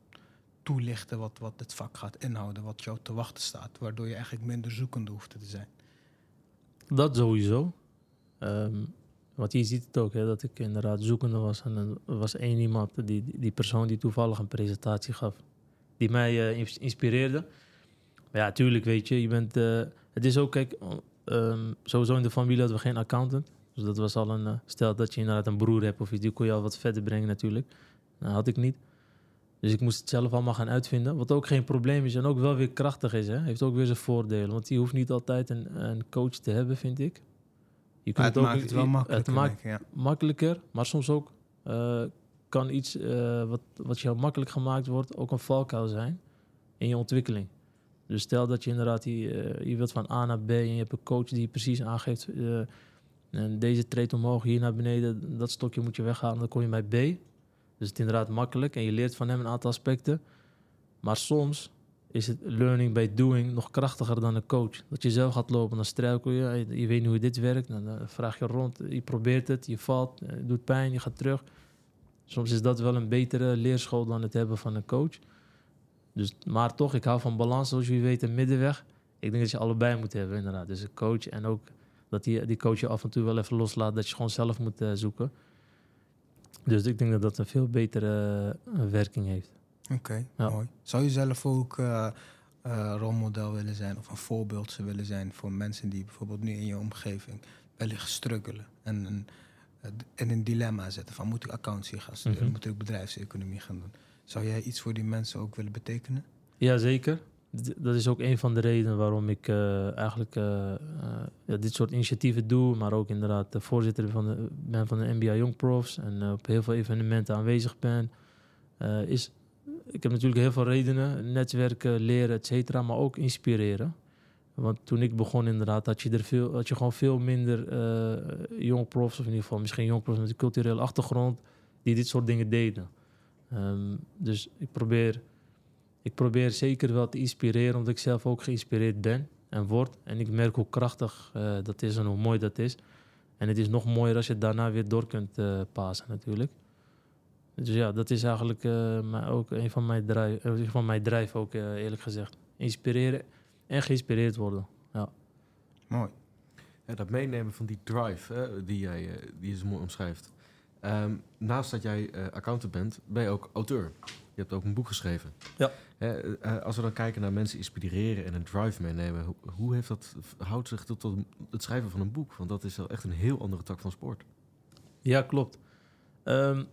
toelichten wat, wat het vak gaat inhouden. Wat jou te wachten staat. Waardoor je eigenlijk minder zoekende hoeft te zijn. Dat sowieso. Um, want je ziet het ook, hè, dat ik inderdaad zoekende was. En er was één iemand, die, die persoon die toevallig een presentatie gaf. Die mij uh, inspireerde. Maar ja, tuurlijk weet je, je bent... Uh, het is ook, kijk, um, sowieso in de familie hadden we geen accountant. Dus dat was al een... Uh, stel dat je inderdaad een broer hebt of iets, die kon je al wat verder brengen natuurlijk. Dat had ik niet. Dus ik moest het zelf allemaal gaan uitvinden. Wat ook geen probleem is en ook wel weer krachtig is. Hè? Heeft ook weer zijn voordelen. Want je hoeft niet altijd een, een coach te hebben, vind ik. Je kunt het, het maakt het wel makkelijker. Het maakt ja. makkelijker, maar soms ook uh, kan iets uh, wat, wat jou makkelijk gemaakt wordt ook een valkuil zijn in je ontwikkeling. Dus stel dat je inderdaad die, uh, je wilt van A naar B en je hebt een coach die precies aangeeft. en deze treedt omhoog, hier naar beneden, dat stokje moet je weghalen, dan kom je bij B. Dus het is inderdaad makkelijk en je leert van hem een aantal aspecten. Maar soms is het learning by doing nog krachtiger dan een coach. Dat je zelf gaat lopen, dan struikel je, je weet hoe dit werkt. Dan vraag je rond, je probeert het, je valt, het doet pijn, je gaat terug. Soms is dat wel een betere leerschool dan het hebben van een coach. Dus, maar toch, ik hou van balans, zoals jullie weten, middenweg. Ik denk dat je allebei moet hebben, inderdaad. Dus een coach en ook dat die, die coach je af en toe wel even loslaat, dat je gewoon zelf moet uh, zoeken. Dus ik denk dat dat een veel betere uh, werking heeft. Oké, okay, ja. mooi. Zou je zelf ook uh, uh, rolmodel willen zijn of een voorbeeld willen zijn voor mensen die bijvoorbeeld nu in je omgeving wellicht struggelen en in een dilemma zitten van moet ik accountancy gaan studeren, mm -hmm. moet ik bedrijfseconomie gaan doen? Zou jij iets voor die mensen ook willen betekenen? Jazeker. Dat is ook een van de redenen waarom ik uh, eigenlijk uh, uh, ja, dit soort initiatieven doe, maar ook inderdaad de voorzitter van de, ben van de NBA Young Profs en op heel veel evenementen aanwezig ben. is, ik heb natuurlijk heel veel redenen, netwerken, leren, et cetera, maar ook inspireren. Want toen ik begon inderdaad, had je, er veel, had je gewoon veel minder young profs, of in ieder geval misschien young profs met een culturele achtergrond, die dit soort dingen deden. Um, dus ik probeer ik probeer zeker wel te inspireren, omdat ik zelf ook geïnspireerd ben en word. En ik merk hoe krachtig uh, dat is en hoe mooi dat is. En het is nog mooier als je het daarna weer door kunt uh, passen natuurlijk. Dus ja, dat is eigenlijk uh, ook een van mijn drijf, van mijn drijf ook eerlijk gezegd. Inspireren en geïnspireerd worden. Ja. Mooi. Ja, dat meenemen van die drive hè, die jij die je zo mooi omschrijft. Um, naast dat jij accountant bent, ben je ook auteur. Je hebt ook een boek geschreven. Ja. Uh, als we dan kijken naar mensen inspireren en een drive meenemen, hoe, hoe heeft dat, houdt zich tot, tot, het schrijven van een boek? Want dat is wel echt een heel andere tak van sport. Ja, klopt. Um,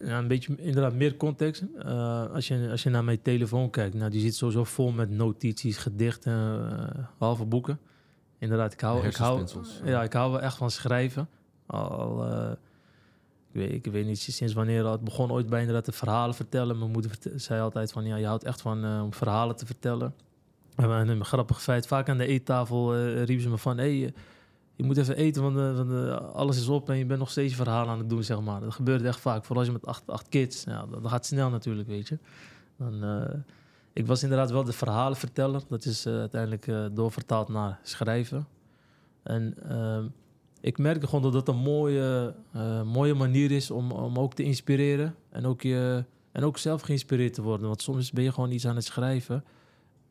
ja, een beetje inderdaad meer context. Uh, als, je, als je naar mijn telefoon kijkt, nou, die zit sowieso vol met notities, gedichten, uh, halve boeken. Inderdaad, ik hou, ik hou, ja, ik hou wel echt van schrijven. Al, weet, ik weet niet sinds wanneer het begon ooit bij inderdaad de verhalen vertellen. Mijn moeder zei altijd van, ja, je houdt echt van uh, om verhalen te vertellen. En een grappig feit, vaak aan de eettafel uh, riep ze me van, hey, je moet even eten, want, alles is op en je bent nog steeds verhalen aan het doen, zeg maar. Dat gebeurt echt vaak, vooral als je met acht, acht kids, ja, dan, gaat snel natuurlijk, weet je. Dan, ik was inderdaad wel de verhalenverteller. Dat is uiteindelijk doorvertaald naar schrijven. En ehm, ik merk gewoon dat dat een mooie, uh, mooie manier is om, om ook te inspireren. En ook, je, en ook zelf geïnspireerd te worden. Want soms ben je gewoon iets aan het schrijven.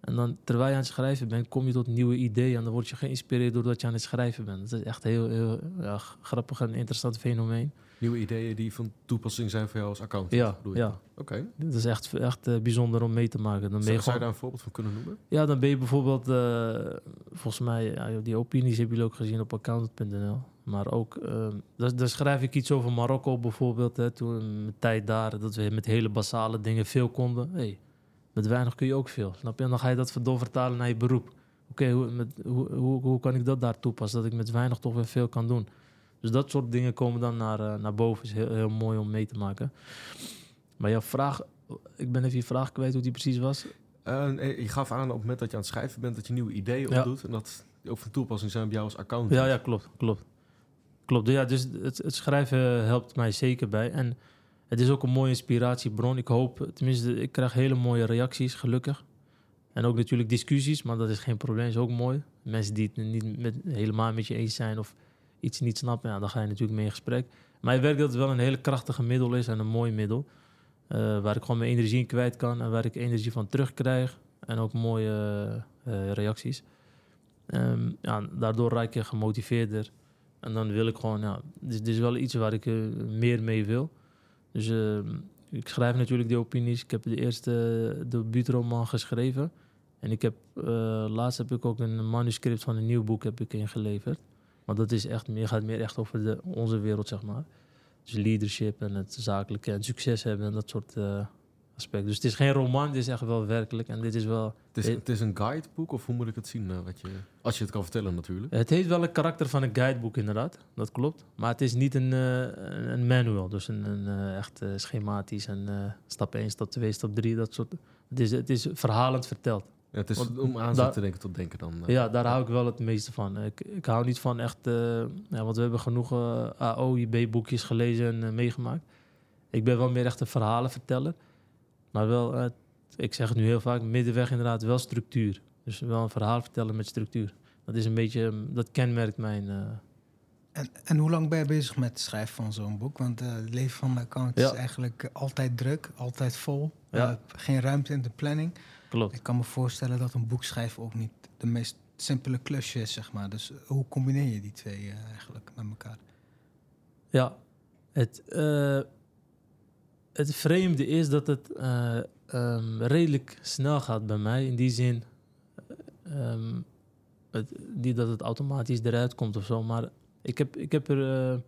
En dan, terwijl je aan het schrijven bent, kom je tot nieuwe ideeën. En dan word je geïnspireerd doordat je aan het schrijven bent. Dat is echt heel, heel grappig en interessant fenomeen. Nieuwe ideeën die van toepassing zijn voor jou als accountant? Ja, ja. oké. Dat is echt, echt uh, bijzonder om mee te maken. Dan ben je zou je daar een voorbeeld van kunnen noemen? Ja, dan ben je bijvoorbeeld, uh, volgens mij, ja, die opinies hebben jullie ook gezien op accountant.nl. Maar ook, uh, daar, schrijf ik iets over Marokko bijvoorbeeld. Hè, toen mijn tijd daar, dat we met hele basale dingen veel konden. Hey, met weinig kun je ook veel, snap je? En dan ga je dat doorvertalen naar je beroep. Oké, hoe, hoe, hoe, hoe, kan ik dat daar toepassen? Dat ik met weinig toch weer veel kan doen. Dus dat soort dingen komen dan naar, uh, naar boven. Is heel, heel mooi om mee te maken. Maar jouw vraag, ik ben even je vraag kwijt hoe die precies was. Uh, je gaf aan op het moment dat je aan het schrijven bent, dat je nieuwe ideeën opdoet. En dat ook van toepassing zijn bij jou als account. Ja, ja, klopt, klopt. Klopt, ja, dus het, het, schrijven helpt mij zeker bij. En het is ook een mooie inspiratiebron. Ik hoop, tenminste, ik krijg hele mooie reacties, gelukkig. En ook natuurlijk discussies, maar dat is geen probleem, is ook mooi. Mensen die het niet met, helemaal met je eens zijn of iets niet snappen, ja, dan ga je natuurlijk mee in gesprek. Maar ik werk dat het wel een hele krachtige middel is en een mooi middel. Uh, waar ik gewoon mijn energie in kwijt kan en waar ik energie van terugkrijg. En ook mooie uh, reacties. Um, ja, daardoor raak je gemotiveerder. En dan wil ik gewoon, ja, dit, is wel iets waar ik uh, meer mee wil. Dus ehm, ik schrijf natuurlijk die opinies. Ik heb de eerste debuutroman geschreven. En ik heb, laatst heb ik ook een manuscript van een nieuw boek heb ik ingeleverd. Maar dat is echt meer, gaat meer echt over de, onze wereld, zeg maar. Dus leadership en het zakelijke en succes hebben en dat soort uh, aspecten. Dus het is geen roman, het is echt wel werkelijk. En dit is wel... Het is, het is een guideboek, of hoe moet ik het zien? Uh, wat je, als je het kan vertellen natuurlijk. Het heeft wel een karakter van een guideboek inderdaad, dat klopt. Maar het is niet een, uh, een manual, dus een, een echt schematisch en stap 1, stap 2, stap 3, dat soort... Het is, het is verhalend verteld. Ja, het is Want, om aan te denken tot denken dan. Uh, ja, daar hou ik wel het meeste van. Ik, ik hou niet van echt... Uh, ja, want we hebben genoeg uh, AOIB-boekjes gelezen en meegemaakt. Ik ben wel meer echt een verhalenverteller. Maar wel, ik zeg het nu heel vaak, middenweg inderdaad wel structuur. Dus wel een verhaal vertellen met structuur. Dat is een beetje, dat kenmerkt mijn... En, en hoe lang ben je bezig met het schrijven van zo'n boek? Want het leven van de account is eigenlijk altijd druk, altijd vol. Ja. geen ruimte in de planning. Klopt. Ik kan me voorstellen dat een boek schrijven ook niet de meest simpele klusje is, zeg maar. Dus hoe combineer je die twee uh, eigenlijk met elkaar? Ja, het, uh, het vreemde is dat het uh, um, redelijk snel gaat bij mij. In die zin, um, het, niet dat het automatisch eruit komt of zo, maar ik heb, ik heb er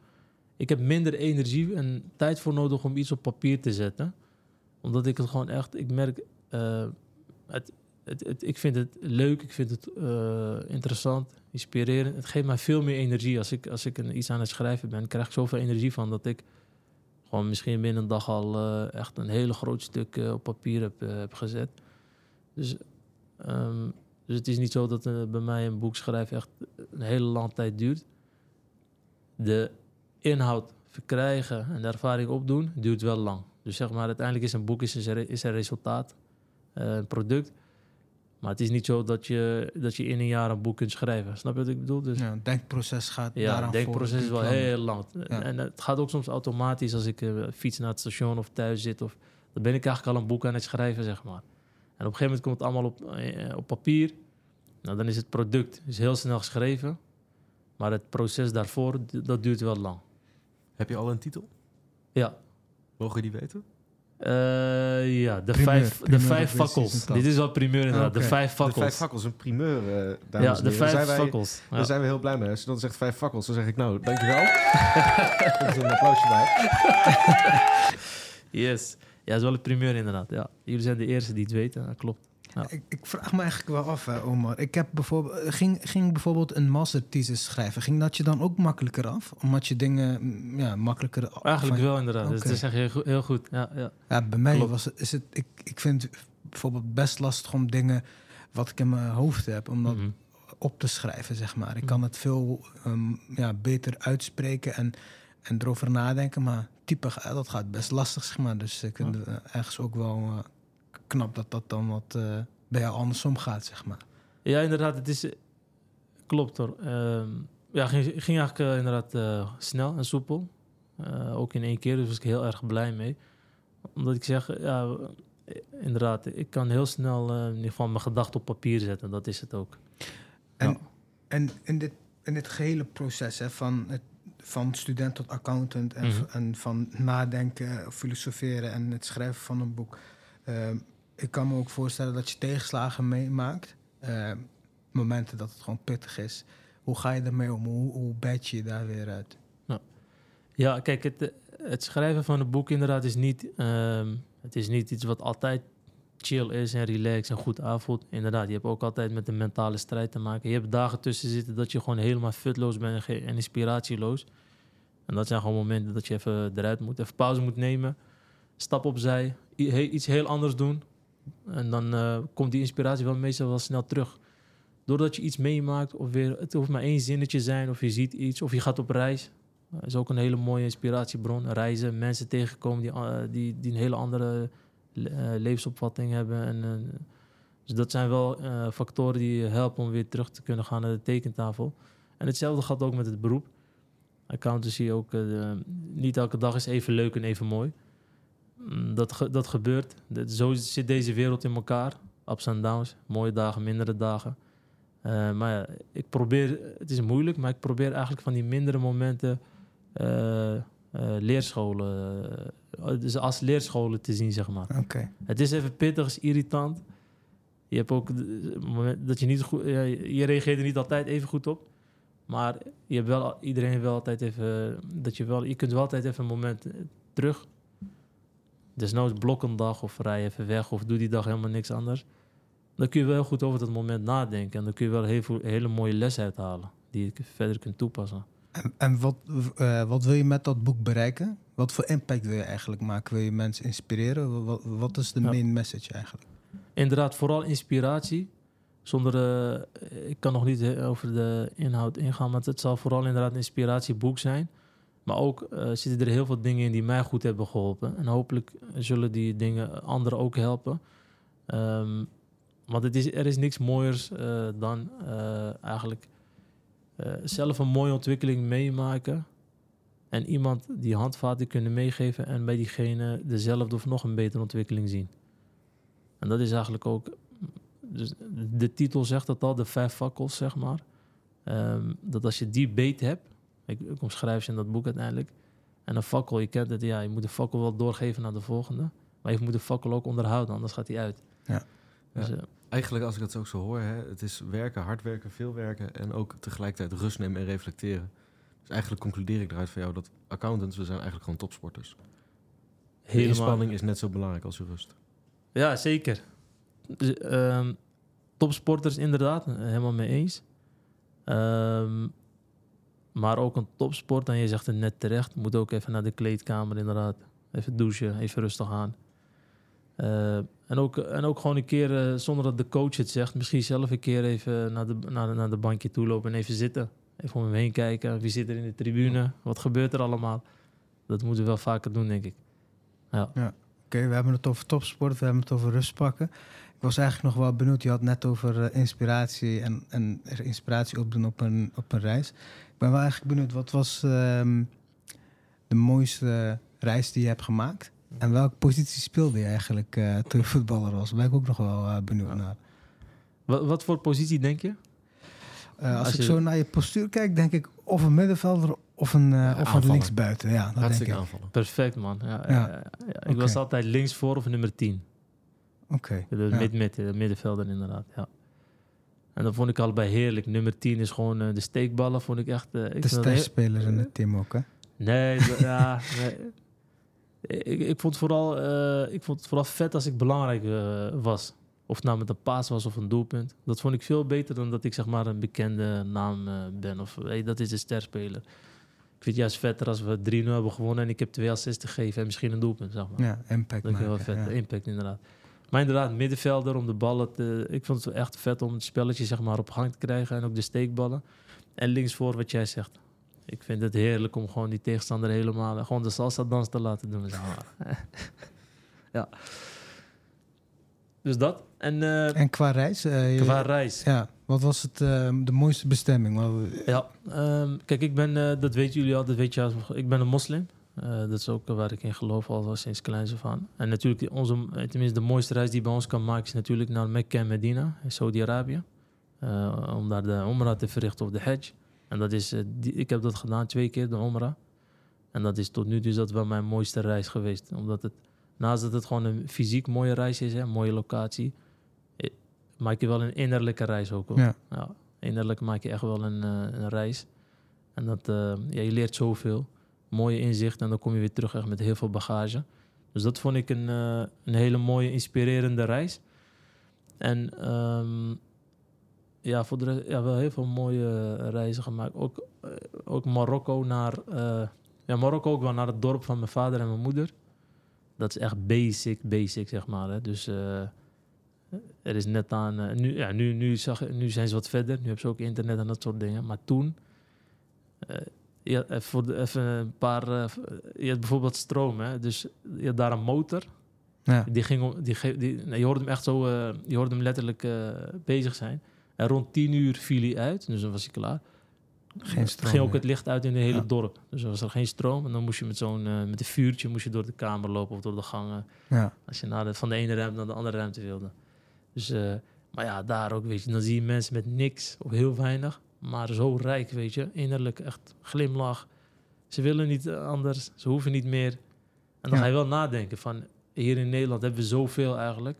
ik heb minder energie en tijd voor nodig om iets op papier te zetten. Omdat ik het gewoon echt, ik merk, ik vind het leuk, ik vind het uh, interessant, inspirerend. Het geeft mij veel meer energie. Als ik, als ik een, iets aan het schrijven ben, krijg ik zoveel energie van dat ik gewoon misschien binnen een dag al uh, echt een hele groot stuk uh, op papier heb, heb gezet. Dus, um, dus het is niet zo dat bij mij een boek schrijven echt een hele lange tijd duurt. De inhoud verkrijgen en de ervaring opdoen duurt wel lang. Dus zeg maar, uiteindelijk is een boek is er, is resultaat. Eh, een product. Maar het is niet zo dat je, dat je in een jaar een boek kunt schrijven. Snap je wat ik bedoel? Dus, Ja, het denkproces gaat ja, daaraan het denkproces is wel heel lang. Ja. En het gaat ook soms automatisch als ik eh, fiets naar het station of thuis zit. Of, dan ben ik eigenlijk al een boek aan het schrijven, zeg maar. En op een gegeven moment komt het allemaal op, eh, op papier. Nou, dan is het product is heel snel geschreven. Maar het proces daarvoor, dat duurt wel lang. Heb je al een titel? Ja, Mogen we die weten? Eh, ja de Primeur, vijf, de vijf fakkels. Dit is wel primeur inderdaad. De vijf fakkels. De vijf fakkels, een primeur, eh dames ja, de. Daar vijf zijn wij- fakkels. Ja. Daar zijn we heel blij mee. Als je dan zegt vijf fakkels, dan zeg ik nou, dankjewel. [LAUGHS] Dat is een applausje bij. Yes. Ja, dat is wel een primeur inderdaad. Ja. Jullie zijn de eerste die het weten, dat klopt. Ik, ik vraag me eigenlijk wel af, hè, Omar. Ik heb bijvoorbeeld, ging, ging bijvoorbeeld een masterthesis schrijven. Ging dat je dan ook makkelijker af? Omdat je dingen mm, ja, makkelijker... Eigenlijk van- wel inderdaad. Dus Oké. dat zeg je heel goed. Ja, ja. Ja, bij mij Klopt. was het, is het... Ik, ik vind het bijvoorbeeld best lastig om dingen wat ik in mijn hoofd heb... om dat Mhm. op te schrijven, zeg maar. Ik Mhm. kan het veel ehm, ja, beter uitspreken en, en erover nadenken. Maar type, ga- dat gaat best lastig, zeg maar. Dus ik vind het eh, ergens ook wel eh, knap dat dat dan wat eh, bij jou andersom gaat, zeg maar. Ja, inderdaad. Het is, eh, klopt hoor. Ehm, ja, ging, ging eigenlijk eh, inderdaad eh, snel en soepel. Eh, ook in één keer, dus was ik heel erg blij mee. Omdat ik zeg, ja, inderdaad, ik kan heel snel in ieder geval mijn gedachten op papier zetten. Dat is het ook. En, Ja. en in, dit, in dit gehele proces, hè, van, het, van student tot accountant... En, Mhm. en van nadenken, filosoferen en het schrijven van een boek... ehm, ik kan me ook voorstellen dat je tegenslagen meemaakt. eh, momenten dat het gewoon pittig is. Hoe ga je daarmee om? Hoe, hoe bed je daar weer uit? Ja, kijk, het, eh, het schrijven van een boek inderdaad is niet, ehm, het is niet iets wat altijd chill is en relaxed en goed aanvoelt. Inderdaad, je hebt ook altijd met een mentale strijd te maken. Je hebt dagen tussen zitten dat je gewoon helemaal futloos bent en, inspiratieloos. En dat zijn gewoon momenten dat je even eruit moet, even pauze moet nemen. Stap opzij, iets heel anders doen. En dan eh, komt die inspiratie wel meestal wel snel terug. Doordat je iets meemaakt, of weer, het hoeft maar één zinnetje zijn, of je ziet iets, of je gaat op reis. Dat is ook een hele mooie inspiratiebron. Reizen, mensen tegenkomen die, eh, die, die een hele andere le- eh, levensopvatting hebben. En, eh, dus dat zijn wel eh, factoren die je helpen om weer terug te kunnen gaan naar de tekentafel. En hetzelfde gaat ook met het beroep. Accountancy ook, eh, de- niet elke dag is even leuk en even mooi. Mm, Dat, ge- dat gebeurt. Dat- zo zit deze wereld in elkaar. Ups en downs, mooie dagen, mindere dagen. Eh, maar ja, ik probeer, het is moeilijk, maar ik probeer eigenlijk van die mindere momenten eh, eh, leerscholen, dus als leerscholen te zien, zeg maar. Het is even pittig, is irritant. Je hebt ook dat je niet goed, ja, je reageert er niet altijd even goed op. Maar je hebt wel iedereen wel altijd even dat je wel, je kunt wel altijd even een moment terug. Desnoods blok een dag of rij even weg of doe die dag helemaal niks anders. Dan kun je wel goed over dat moment nadenken en dan kun je wel heel veel, hele mooie les uithalen die je verder kunt toepassen. En, en wat, eh, wat wil je met dat boek bereiken? Wat voor impact wil je eigenlijk maken? Wil je mensen inspireren? Wat, wat is de Ja. main message eigenlijk? Inderdaad, vooral inspiratie. Zonder, eh, ik kan nog niet over de inhoud ingaan, maar het zal vooral inderdaad een inspiratieboek zijn. Maar ook eh, zitten er heel veel dingen in die mij goed hebben geholpen. En hopelijk zullen die dingen anderen ook helpen. Ehm, want het is, er is niks mooiers eh, dan eh, eigenlijk zelf een mooie ontwikkeling meemaken. En iemand die handvaten kunnen meegeven en bij diegene dezelfde of nog een betere ontwikkeling zien. En dat is eigenlijk ook. Dus de titel zegt dat al, de vijf fakkels, zeg maar. Ehm, dat als je die beet hebt, ik, ik omschrijf ze in dat boek uiteindelijk. En een fakkel, je kent het, ja, je moet de fakkel wel doorgeven naar de volgende. Maar je moet de fakkel ook onderhouden, anders gaat die uit. Ja. Dus, Ja. eh, Eigenlijk, als ik dat ook zo hoor, hè, het is werken, hard werken, veel werken en ook tegelijkertijd rust nemen en reflecteren. Dus eigenlijk concludeer ik eruit van jou dat accountants, we zijn eigenlijk gewoon topsporters. De inspanning is net zo belangrijk als je rust. Ja, zeker. Dus, ehm, topsporters inderdaad, helemaal mee eens. Ehm, maar ook een topsport, en je zegt het net terecht, moet ook even naar de kleedkamer inderdaad. Even douchen, even rustig aan. Eh, en, ook, en ook gewoon een keer, eh, zonder dat de coach het zegt, misschien zelf een keer even naar de, naar, naar de bankje toe lopen en even zitten. Even om hem heen kijken. Wie zit er in de tribune? Wat gebeurt er allemaal? Dat moeten we wel vaker doen, denk ik. Oké, we hebben het over topsport, we hebben het over rust pakken. Ik was eigenlijk nog wel benieuwd. Je had net over eh, inspiratie en, en er inspiratie opdoen op een, op een reis. Ik ben wel eigenlijk benieuwd, wat was ehm, de mooiste reis die je hebt gemaakt? En welke positie speelde je eigenlijk eh, toen je voetballer was? Daar ben ik ook nog wel eh, benieuwd naar. Wat, wat voor positie denk je? Als, Als ik je- zo naar je postuur kijk, denk ik of een middenvelder of een, of een linksbuiten. Ja, dat denk ik. aanvallen. Perfect, man. Ja, Ja. Ik was altijd links voor of nummer 10. Oké. De Ja. mid, de middenvelder inderdaad, ja. En dat vond ik allebei heerlijk. Nummer 10 is gewoon eh, de steekballen, vond ik echt... eh, ik De sterspelers in het team ook, hè? Nee, [LAUGHS] ja, nee. Ik, ik, vond vooral, eh, ik vond het vooral vet als ik belangrijk eh, was. Of het nou met een paas was of een doelpunt. Dat vond ik veel beter dan dat ik zeg maar een bekende naam eh, ben. Of hey, dat is een sterspeler. Ik vind het juist vetter als we 3-0 hebben gewonnen en ik heb twee assists gegeven en misschien een doelpunt, zeg maar. Ja, impact Dat is wel vet, ja. de impact inderdaad. Maar inderdaad, middenvelder om de ballen te... Ik vond het echt vet om het spelletje zeg maar, op gang te krijgen en ook de steekballen. En linksvoor wat jij zegt. Ik vind het heerlijk om gewoon die tegenstander helemaal... Gewoon de salsa dans te laten doen. Zeg maar. [LAUGHS] ja. Dus dat. En eh En qua reis? eh, qua reis. Ja, wat was het, eh, de mooiste bestemming? Ja, ehm, kijk, ik ben, dat weten jullie al, dat weet je ik ben een moslim. Eh, dat is ook waar ik in geloof al sinds kleins af aan. En natuurlijk, onze, eh, tenminste de mooiste reis die bij ons kan maken... is natuurlijk naar Mekka en Medina in Saudi-Arabië. Eh, om daar de Umrah te verrichten of de Hajj. En dat is, die, ik heb dat gedaan twee keer, de Umrah. En dat is tot nu toe is dat wel mijn mooiste reis geweest. Omdat het, naast dat het gewoon een fysiek mooie reis is, hè, een mooie locatie... maak je wel een innerlijke reis ook. Hoor. Ja. Ja, innerlijk maak je echt wel een, een reis. En dat, ja, je leert zoveel. Mooie inzicht en dan kom je weer terug echt met heel veel bagage. Dus dat vond ik een, eh, een hele mooie, inspirerende reis. En ehm, ja, voor de ja, wel heel veel mooie reizen gemaakt. Ook, eh, ook Marokko naar... eh, ja, Marokko ook wel naar het dorp van mijn vader en mijn moeder. Dat is echt basic, basic, zeg maar. Hè. Dus er is net aan... nu, ja, nu, nu, zag, nu zijn ze wat verder. Nu hebben ze ook internet en dat soort dingen. Maar toen... eh, ja, even voor de, even een paar... eh, je had bijvoorbeeld stroom, hè. Dus je had daar een motor. Ja. Die ging om, die, die, nee, je hoorde hem echt zo, eh, je hoorde hem letterlijk eh, bezig zijn. En rond tien uur viel hij uit, dus dan was hij klaar. Geen stroom ging ook het licht uit in het hele Ja. dorp. Dus er was er geen stroom. En dan moest je met zo'n eh, met een vuurtje moest je door de kamer lopen of door de gangen. Ja. Als je naar de, van de ene ruimte naar de andere ruimte wilde. Dus, eh, maar ja, daar ook, weet je, dan zie je mensen met niks of heel weinig. Maar zo rijk, weet je, innerlijk echt glimlach. Ze willen niet eh, anders, ze hoeven niet meer. En dan Ja. ga je wel nadenken van, hier in Nederland hebben we zoveel eigenlijk.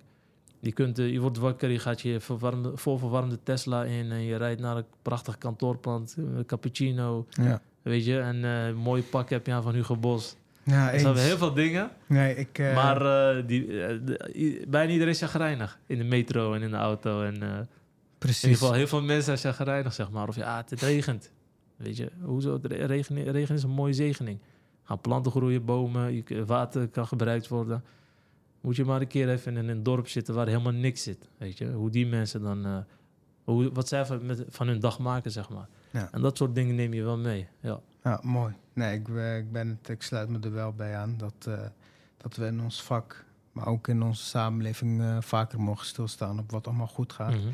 Je, kunt, eh, je wordt wakker, je gaat je verwarmde, volverwarmde Tesla in en je rijdt naar een prachtig kantoorpand, een cappuccino, Ja. weet je. En eh, een mooi pak heb je aan van Hugo Bos. Ja, zijn eens. heel veel dingen. Nee, ik... eh, Maar eh, die, eh, bijna iedereen is chagrijnig in de metro en in de auto. En eh, in precies. ieder geval heel veel mensen zijn chagrijnig, zeg maar. Of ja, het regent. Weet je, hoezo? Regen, regen is een mooie zegening. Gaan planten groeien, bomen, water kan gebruikt worden. Moet je maar een keer even in een dorp zitten waar helemaal niks zit. Weet je, hoe die mensen dan... eh, hoe, wat zij van, met, van hun dag maken, zeg maar. Ja. En dat soort dingen neem je wel mee. Ja. Ja, mooi. Nee, ik, eh, ik, ben het, ik sluit me er wel bij aan dat, eh, dat we in ons vak, maar ook in onze samenleving, vaker mogen stilstaan op wat allemaal goed gaat. Mhm.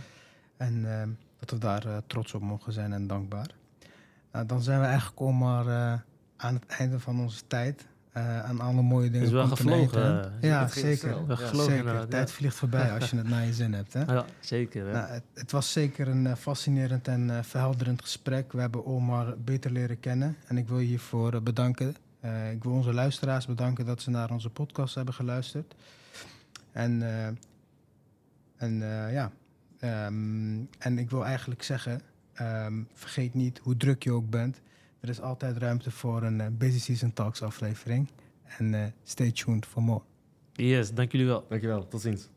En eh, dat we daar eh, trots op mogen zijn en dankbaar. Nou, dan zijn we eigenlijk al maar eh, aan het einde van onze tijd. eh, aan alle mooie dingen. is wel gevlogen, ja, het zeker. Wel gevlogen zeker. tijd vliegt voorbij als je het naar je zin hebt. Hè? [LAUGHS] Ja, zeker. ja. Nou, het, het was zeker een fascinerend en verhelderend gesprek. We hebben Omar beter leren kennen en ik wil je hiervoor bedanken. Ik wil onze luisteraars bedanken dat ze naar onze podcast hebben geluisterd. En, en ja, Ehm, en ik wil eigenlijk zeggen, ehm, vergeet niet hoe druk je ook bent. Er is altijd ruimte voor een eh, Busy Season Talks aflevering. En eh, stay tuned for more. Yes, dank jullie wel. Dankjewel, tot ziens.